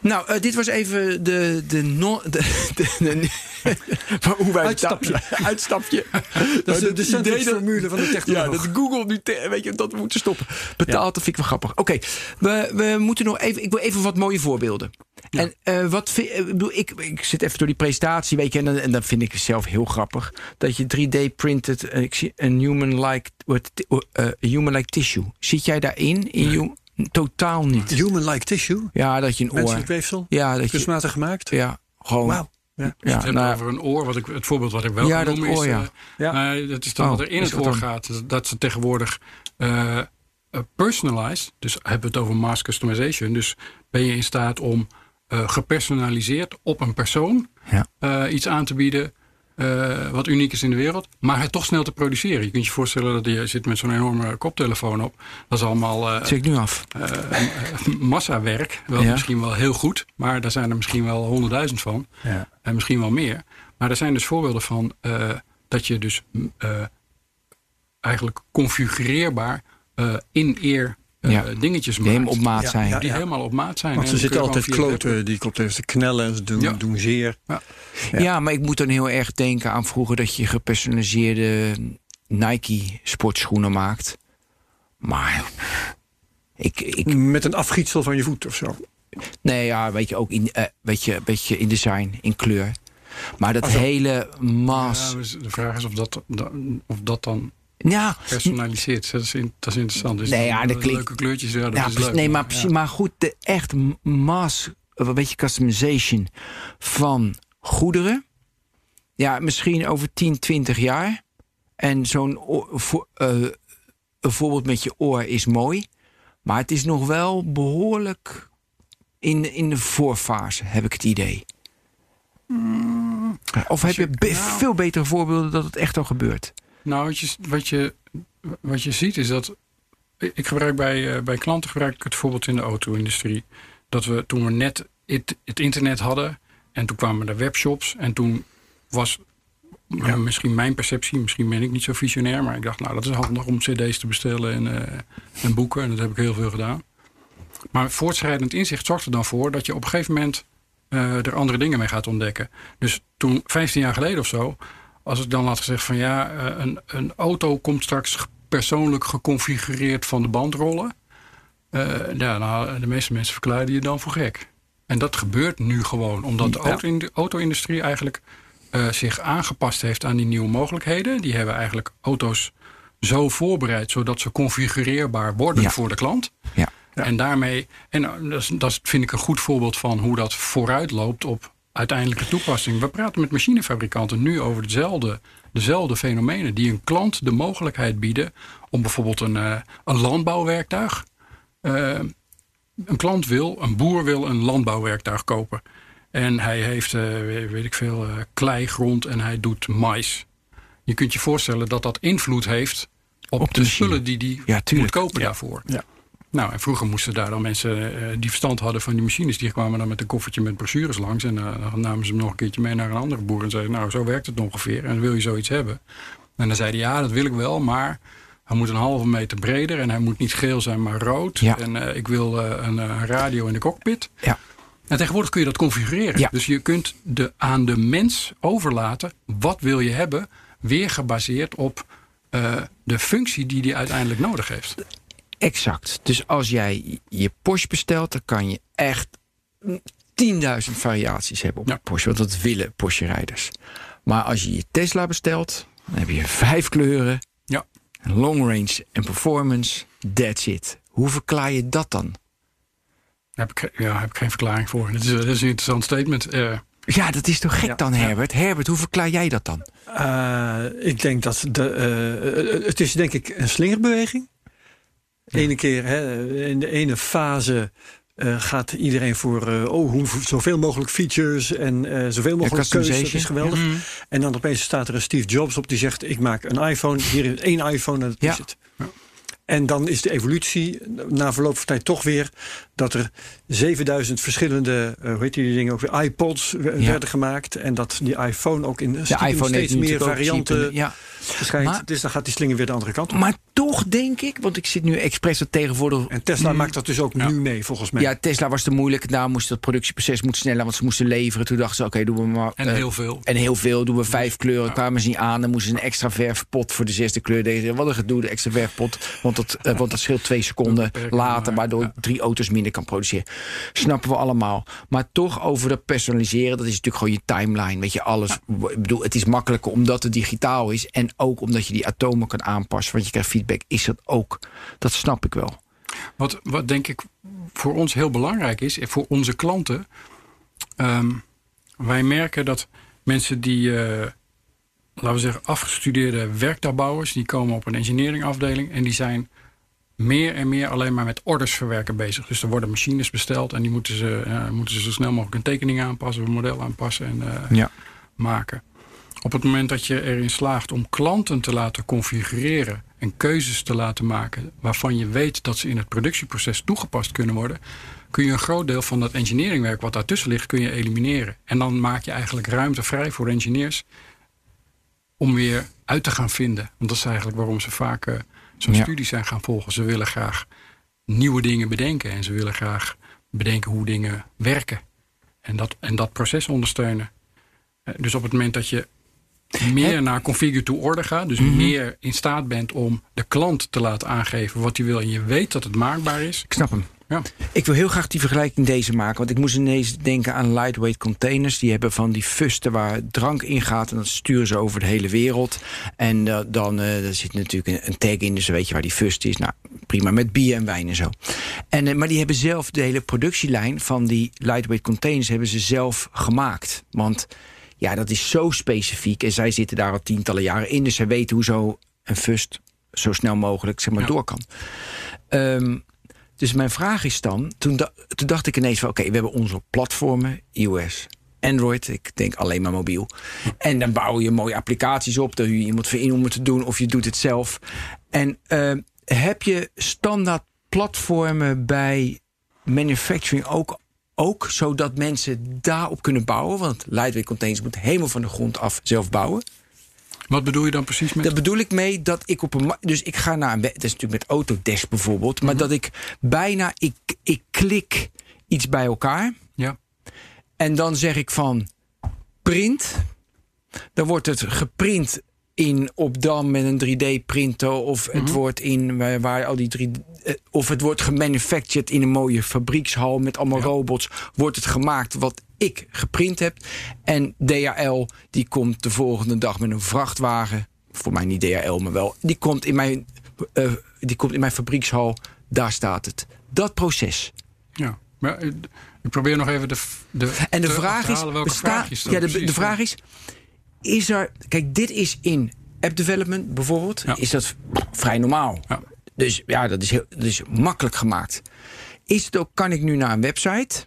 Nou, eh, dit was even de. de, no, de, de, de- hoe wij Uitstapje. Uitstapje. Dat is de, de dat- sandwich-formule van de Ja, technoloog. dat Google nu, te- weet je, dat we moeten stoppen. Betaald, dat vind ik wel grappig. Oké, we, we moeten nog even, ik wil even wat mooie voorbeelden. En eh, wat vind, eh, ik, ik, zit even door die presentatie, weet je, en, en dat vind ik zelf heel grappig. Dat je 3D-printed eh, ik zie een human-like what, eh, human-like tissue. Zit jij daarin? In you? Totaal niet. Human-like tissue, Ja, dat je een oor. menselijk weefsel, Ja, dat je. kunstmatig gemaakt. Ja, gewoon. Wauw. Ja. Je Ja, hebt nou, over een oor, wat ik, het voorbeeld wat ik wel Ja, oor, is... ja. eh, Ja. nou, dat is dan Oh, wat er in het oor dan? gaat. Dat- ze tegenwoordig eh, eh, personalized, dus hebben we het over mass customization. Dus ben je in staat om eh, gepersonaliseerd op een persoon Ja. eh, iets aan te bieden... eh, wat uniek is in de wereld, maar het toch snel te produceren. Je kunt je voorstellen dat je zit met zo'n enorme koptelefoon op. Dat is allemaal ik nu af. eh, massawerk. Wel Ja. misschien wel heel goed, maar daar zijn er misschien wel honderdduizend van. Ja. En misschien wel meer. Maar er zijn dus voorbeelden van dat je dus eigenlijk configureerbaar in-ear eh, Ja. dingetjes Die maakt. op maat Ja, zijn. ja. die helemaal op maat zijn. Want ze zitten je altijd kloten, die koptelefoons te knellen, ze doen, Ja. doen zeer. Ja. maar ik moet dan heel erg denken aan vroeger dat je gepersonaliseerde Nike sportschoenen maakt. Maar ik, ik Met een afgietsel van je voet of zo. nee, ja, weet je ook in, eh, weet je, beetje in design, in kleur. Maar dat Ah, hele Ja, mas. dus de vraag is of dat, of dat dan Ja, personaliseert. Dat is, in- dat is interessant. Dus Nee, ja, dat klinkt- leuke kleurtjes, ja, dat ja, is leuk. nee, maar, ja. maar goed, de echt mass, een beetje customization van goederen. Ja, misschien over 10, 20 jaar. En zo'n oor- voor- eh, een voorbeeld met je oor is mooi. Maar het is nog wel behoorlijk in, in de voorfase, heb ik het idee. Of heb je nou- veel betere voorbeelden dat het echt al gebeurt? Nou, wat je, wat je, wat je ziet is dat. Ik gebruik bij, eh, bij klanten gebruik ik het voorbeeld in de auto-industrie. Dat we toen we net het, het internet hadden. En toen kwamen er webshops. En toen was Ja. Misschien mijn perceptie, misschien ben ik niet zo visionair. Maar ik dacht, nou, dat is handig om cd's te bestellen en, uh, en boeken. En dat heb ik heel veel gedaan. Maar voortschrijdend inzicht zorgt er dan voor dat je op een gegeven moment uh, er andere dingen mee gaat ontdekken. Dus toen, 15 jaar geleden of zo, als ik dan had gezegd van ja, uh, een, een auto komt straks persoonlijk geconfigureerd van de band rollen. ja, nou, de meeste mensen verkleiden je dan voor gek. En dat gebeurt nu gewoon, omdat de auto-industrie eigenlijk uh, zich aangepast heeft aan die nieuwe mogelijkheden. Die hebben eigenlijk auto's zo voorbereid zodat ze configureerbaar worden voor de klant. Ja. En daarmee, en dat, is, dat vind ik een goed voorbeeld van hoe dat vooruit loopt op uiteindelijke toepassing. We praten met machinefabrikanten nu over dezelfde, dezelfde fenomenen die een klant de mogelijkheid bieden om bijvoorbeeld een, uh, een landbouwwerktuig. een klant wil, een boer wil een landbouwwerktuig kopen. En hij heeft, uh, weet ik veel, uh, kleigrond en hij doet mais. Je kunt je voorstellen dat dat invloed heeft op, op de, de spullen die hij ja, moet kopen ja. daarvoor. Ja. Nou, en vroeger moesten daar dan mensen uh, die verstand hadden van die machines... die kwamen dan met een koffertje met brochures langs... en dan namen ze hem nog een keertje mee naar een andere boer... en zeiden, nou, zo werkt het ongeveer en wil je zoiets hebben? En dan zei hij, ja, dat wil ik wel, maar... Hij moet een halve meter breder en hij moet niet geel zijn, maar rood. Ja. En ik wil een, radio in de cockpit. Ja. En tegenwoordig kun je dat configureren. Ja. Dus je kunt de, aan de mens overlaten. Wat wil je hebben? Weer gebaseerd op de functie die die uiteindelijk nodig heeft. Exact. Dus als jij je Porsche bestelt, dan kan je echt 10.000 variaties hebben op Ja. een Porsche. Want dat willen Porsche-rijders. Maar als je je Tesla bestelt, dan heb je vijf kleuren. Ja. Long range en performance. That's it. Hoe verklaar je dat dan? Daar heb ik, ja, heb ik geen verklaring voor. Dat is, dat is een interessant statement. Uh, Ja, dat is toch gek dan, Herbert? Herbert, hoe verklaar jij dat dan? Uh, ik denk dat de, uh, het is denk ik een slingerbeweging. De ene keer, hè, in de ene fase uh, gaat iedereen voor uh, oh, hoe, zoveel mogelijk features en uh, zoveel mogelijk keuzes. Dat is geweldig. Ja. En dan opeens staat er een Steve Jobs op die zegt: Ik maak een iPhone, hier is één iPhone en dat Ja. is het. En dan is de evolutie na verloop van tijd toch weer dat er 7000 verschillende, hoe heet die dingen ook weer, iPods ja. werden gemaakt. En dat die iPhone ook in De iPhone steeds meer varianten Ja. verschijnt. Maar- dus dan gaat die slinger weer de andere kant op. Maar toch denk ik, want ik zit nu expres dat tegenwoordig. en Tesla maakt dat dus ook Ja. nu mee, volgens mij. Ja, Tesla was te moeilijk. Daar moest dat productieproces moet sneller, want ze moesten leveren. Toen dachten ze, oké, doen we maar. en eh, heel veel. En heel veel, doen we vijf kleuren, kwamen ze niet aan. Dan moesten ze een extra verfpot voor de zesde kleur. Deze, wat een gedoe, de extra verfpot. Want dat, eh, want dat scheelt twee seconden later, waardoor ja. drie auto's minder kan produceren. Snappen we allemaal. Maar toch over dat personaliseren, dat is natuurlijk gewoon je timeline. Weet je, alles. Ik bedoel, het is makkelijker omdat het digitaal is. En ook omdat je die atomen kan aanpassen. Want je krijgt feedback, is dat ook. Dat snap ik wel. Wat, wat denk ik voor ons heel belangrijk is, voor onze klanten. ehm, wij merken dat mensen die, eh, laten we zeggen, afgestudeerde werktuigbouwers, die komen op een engineeringafdeling en die zijn meer en meer alleen maar met orders verwerken bezig. Dus er worden machines besteld en die moeten ze, ja, moeten ze zo snel mogelijk een tekening aanpassen, een model aanpassen en eh, Ja. maken. Op het moment dat je erin slaagt om klanten te laten configureren en keuzes te laten maken waarvan je weet dat ze in het productieproces toegepast kunnen worden, kun je een groot deel van dat engineeringwerk wat daartussen ligt, kun je elimineren. En dan maak je eigenlijk ruimte vrij voor engineers om weer uit te gaan vinden. Want dat is eigenlijk waarom ze vaak eh, zo'n Ja. studie zijn gaan volgen. Ze willen graag nieuwe dingen bedenken en ze willen graag bedenken hoe dingen werken. En dat, en dat proces ondersteunen. Eh, Dus op het moment dat je meer naar configure to order gaat, dus Mhm. meer in staat bent om de klant te laten aangeven wat hij wil en je weet dat het maakbaar is. Ik snap hem. Ja. Ik wil heel graag die vergelijking deze maken. Want ik moest ineens denken aan lightweight containers. Die hebben van die fusten waar drank in gaat. En dat sturen ze over de hele wereld. En eh, dan eh er zit natuurlijk een, een tag in. Dus dan weet je waar die fust is. Nou, prima. Met bier en wijn en zo. En, eh, maar die hebben zelf de hele productielijn van die lightweight containers... hebben ze zelf gemaakt. Want ja, dat is zo specifiek. En zij zitten daar al tientallen jaren in. Dus zij weten hoe zo een fust zo snel mogelijk zeg maar, Ja. door kan. Ehm, dus mijn vraag is dan, toen, da- toen dacht ik ineens van... oké, we hebben onze platformen, iOS, Android. Ik denk alleen maar mobiel. En dan bouw je mooie applicaties op. Dan huur je iemand voor in om het te doen. Of je doet het zelf. En eh, heb je standaard platformen bij manufacturing ook, ook... zodat mensen daarop kunnen bouwen? Want lightweight containers moeten helemaal van de grond af zelf bouwen. Wat bedoel je dan precies met? Daar bedoel ik mee dat ik op een. Dus ik ga naar een. Dat is natuurlijk met Autodesk bijvoorbeeld. Maar Mhm. dat ik bijna. Ik, ik klik iets bij elkaar. Ja. En dan zeg ik van print. Dan wordt het geprint in op DAM met een 3D-printer. Of Mhm. het wordt in waar, waar al die 3 eh, Of het wordt gemanufactured in een mooie fabriekshal met allemaal robots. Wordt het gemaakt wat ik geprint heb. En DHL die komt de volgende dag met een vrachtwagen. Voor mij niet DHL, maar wel. Die komt in mijn, eh, die komt in mijn fabriekshal. Daar staat het. Dat proces. ja. Maar, eh, ik probeer nog even de, de En de vraag is, welke vraag ja, de, precies. de vraag is, is er, kijk, dit is in app development bijvoorbeeld, Ja. is dat vrij normaal. Ja. Dus ja, dat is, heel, dat is makkelijk gemaakt. Is het ook, kan ik nu naar een website,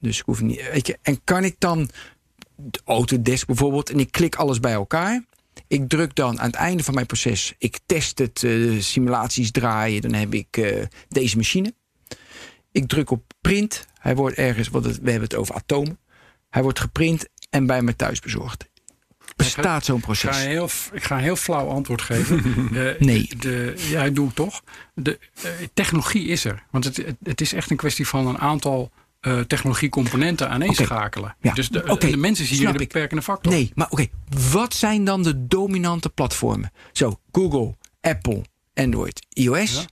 dus ik hoef niet, weet je, en kan ik dan de Autodesk bijvoorbeeld, en ik klik alles bij elkaar. Ik druk dan aan het einde van mijn proces, ik test het, eh, simulaties draaien, dan heb ik eh, deze machine. Ik druk op print. Hij wordt ergens, want het- we hebben het over atomen. Hij wordt geprint en bij me thuis bezorgd. Bestaat zo'n Ik ga, proces? heel, ik ga een heel flauw antwoord geven. Eh, Nee. De, ja, ik doe het toch. De eh, technologie is er. Want het, het, is echt een kwestie van een aantal eh technologiecomponenten aaneenschakelen. Ja. Dus de, de mensen zien hier de beperkende factor. Nee, maar oké. Wat zijn dan de dominante platformen? Zo, Google, Apple, Android, iOS. Ja.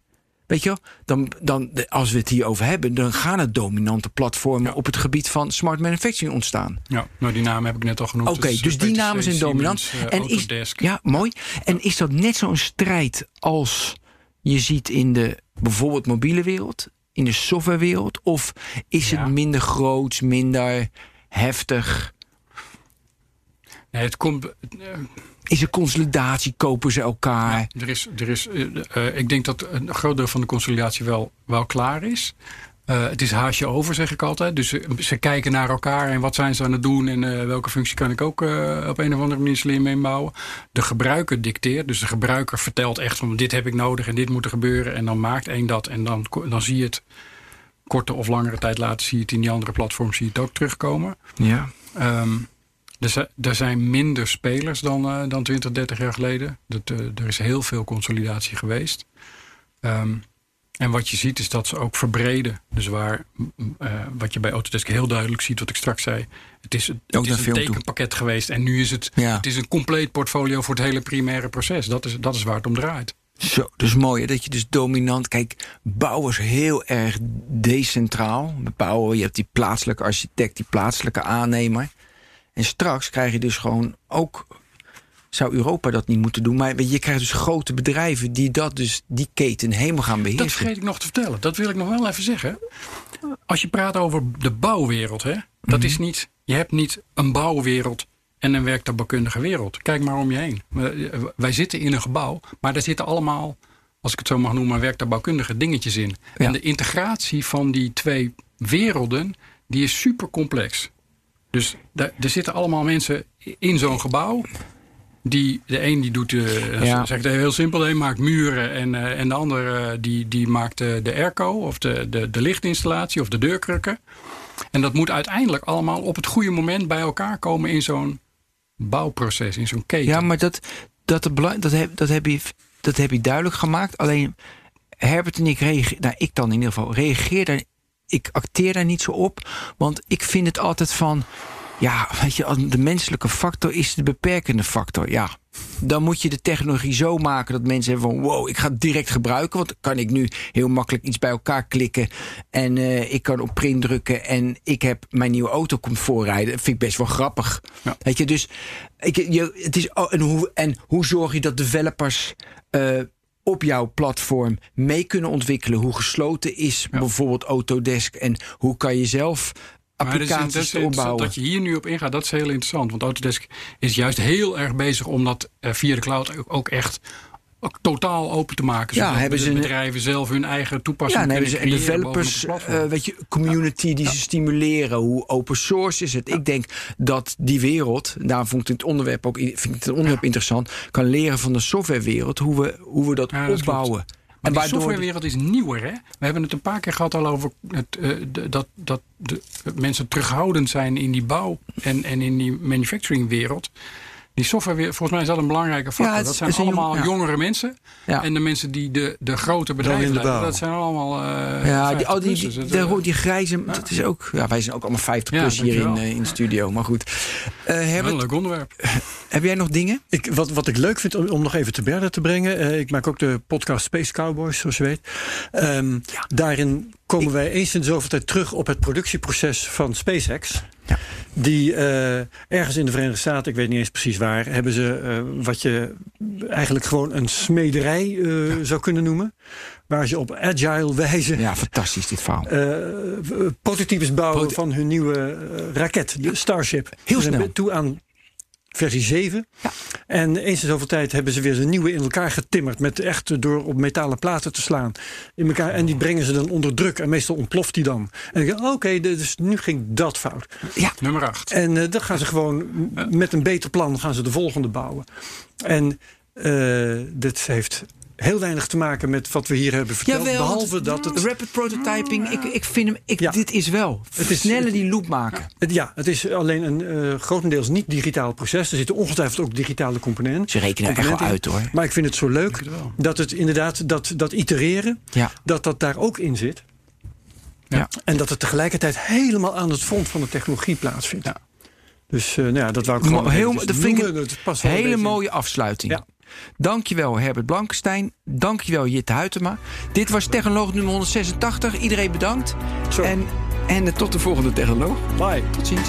Weet je? Dan, dan, als we het hier over hebben, dan gaan er dominante platformen op het gebied van smart manufacturing ontstaan. Ja, nou die naam heb ik net al genoemd. Oké, dus die namen zijn dominant. Siemens, eh, en is, ja, mooi. En is dat net zo'n strijd als je ziet in de bijvoorbeeld mobiele wereld, in de softwarewereld? Of is Ja. het minder groots, minder heftig? Nee, het komt. Is er consolidatie? Kopen ze elkaar? Ja, er is, er is, eh, eh, ik denk dat een groot deel van de consolidatie wel, wel klaar is. Eh, het is haasje over, zeg ik altijd. Dus ze kijken naar elkaar en wat zijn ze aan het doen en welke functie kan ik ook op een of andere manier slim inbouwen. De gebruiker dicteert, dus de gebruiker vertelt echt van dit heb ik nodig en dit moet er gebeuren. En dan maakt één dat en dan, dan zie je het korte of langere tijd later, zie je het in die andere platforms, zie je het ook terugkomen. Ja. Ehm, er, zi- er zijn minder spelers dan, eh, dan 20, 30 jaar geleden. Dat, eh, er is heel veel consolidatie geweest. Ehm, en wat je ziet is dat ze ook verbreden. Dus waar, eh, wat je bij Autodesk heel duidelijk ziet, wat ik straks zei. Het is, het is een toe. tekenpakket geweest. En nu is het, Ja. het is een compleet portfolio voor het hele primaire proces. Dat is, dat is waar het om draait. Zo, dus mooi hè, dat je dus dominant... Kijk, bouwen is heel erg decentraal. Bouwen, je hebt die plaatselijke architect, die plaatselijke aannemer. En straks krijg je dus gewoon ook... Zou Europa dat niet moeten doen? Maar je, krijgt dus grote bedrijven die dat dus die keten helemaal gaan beheersen. Dat vergeet ik nog te vertellen. Dat wil ik nog wel even zeggen. Als je praat over de bouwwereld, hè, dat Mhm. is niet. Je hebt niet een bouwwereld en een werktuigbouwkundige wereld. Kijk maar om je heen. We- Wij zitten in een gebouw, maar daar zitten allemaal, als ik het zo mag noemen, werktuigbouwkundige dingetjes in. Ja. En de integratie van die twee werelden, die is super complex. Dus daar, er zitten allemaal mensen in zo'n gebouw. Die, de een die doet, eh Ja. zeg ik het heel simpel, de een maakt muren en, eh, en de ander eh, die, die maakt de airco of de, de, de lichtinstallatie of de deurkrukken. En dat moet uiteindelijk allemaal op het goede moment bij elkaar komen in zo'n bouwproces, in zo'n keten. Ja, maar dat, dat, de belang- dat, heb, dat, heb je, dat heb je duidelijk gemaakt. Alleen Herbert en ik reageer, nou ik dan in ieder geval, reageer daar, ik acteer daar niet zo op. Want ik vind het altijd van, ja, weet je, de menselijke factor is de beperkende factor. Ja, dan moet je de technologie zo maken dat mensen hebben van, wow, ik ga het direct gebruiken. Want dan kan ik nu heel makkelijk iets bij elkaar klikken. En eh, ik kan op print drukken en ik heb mijn nieuwe auto komt voorrijden. Dat vind ik best wel grappig. Ja. Weet je, dus ik, je, het is, oh, en, hoe, en hoe zorg je dat developers eh, op jouw platform mee kunnen ontwikkelen? Hoe gesloten is Ja. bijvoorbeeld Autodesk? En hoe kan je zelf Maar dat is- applicaties dat is erop interessant bouwen? Dat je hier nu op ingaat, dat is heel interessant. Want Autodesk is juist heel erg bezig om dat eh, via de cloud ook echt ook totaal open te maken. Ja, hebben de ze een- bedrijven zelf hun eigen toepassing Ja, en hebben kunnen ze en creëren bovenop developers, eh, weet je, community die ze stimuleren. Hoe open source is het? Ik denk dat die wereld, daar vond ik het onderwerp ook vind ik het onderwerp interessant, kan leren van de softwarewereld hoe we, hoe we dat dat opbouwen. Maar en die softwarewereld is nieuwer, hè? We hebben het een paar keer gehad al over het, eh, de- dat, dat de, mensen terughoudend zijn in die bouw- en, en in die manufacturingwereld. Die software, weer, volgens mij is dat een belangrijke factor. Ja, het dat zijn allemaal jong- ja. jongere mensen. Ja. En de mensen die de, de grote bedrijven de leiden, bouw. dat zijn allemaal eh Ja, die, 50 oh, die, de- eh, die grijze, dat is ook, ja, wij zijn ook allemaal 50 Ja, plus hier in, eh, in de studio. Maar goed. Eh Herbert, een leuk onderwerp. heb jij nog dingen? Ik, wat, wat ik leuk vind om, om nog even te berden te brengen. eh, ik maak ook de podcast Space Cowboys, zoals je weet. Ehm, Daarin komen wij eens in de zoveel tijd terug op het productieproces van SpaceX. Ja. Die eh, ergens in de Verenigde Staten, ik weet niet eens precies waar, hebben ze eh, wat je eigenlijk gewoon een smederij zou kunnen noemen. Waar ze op agile wijze Ja, fantastisch dit verhaal. prototypes bouwen Proto- van hun nieuwe raket, de Starship. Heel zijn snel. toe aan versie 7. Ja. En eens in zoveel tijd hebben ze weer een nieuwe in elkaar getimmerd. Met echt door op metalen platen te slaan. In elkaar, en die brengen ze dan onder druk. En meestal ontploft die dan. En ik denk, oké, dus nu ging dat fout. Nummer 8. En eh, dan gaan ze gewoon met een beter plan gaan ze de volgende bouwen. En eh dit heeft heel weinig te maken met wat we hier hebben verteld. behalve dat het Rapid prototyping, ik, ik vind hem, ik, Ja. dit is wel. Het is- Versnellen die loop maken. Het, ja, het is alleen een eh, grotendeels niet digitaal proces. Er zitten ongetwijfeld ook digitale componenten. Ze rekenen er echt wel uit hoor. Maar ik vind het zo leuk het dat het inderdaad, dat, dat itereren, Ja. dat dat daar ook in zit. Ja. En dat het tegelijkertijd helemaal aan het front van de technologie plaatsvindt. Ja. Dus eh, nou ja, dat wou ik gewoon heel- dat vind ik noemen. een Hele mooie afsluiting. Dankjewel Herbert Blankenstein. Dankjewel Jit Huytema. Dit was Technoloog nummer 186. Iedereen bedankt. Zo. En, en tot de volgende Technoloog. Bye. Tot ziens.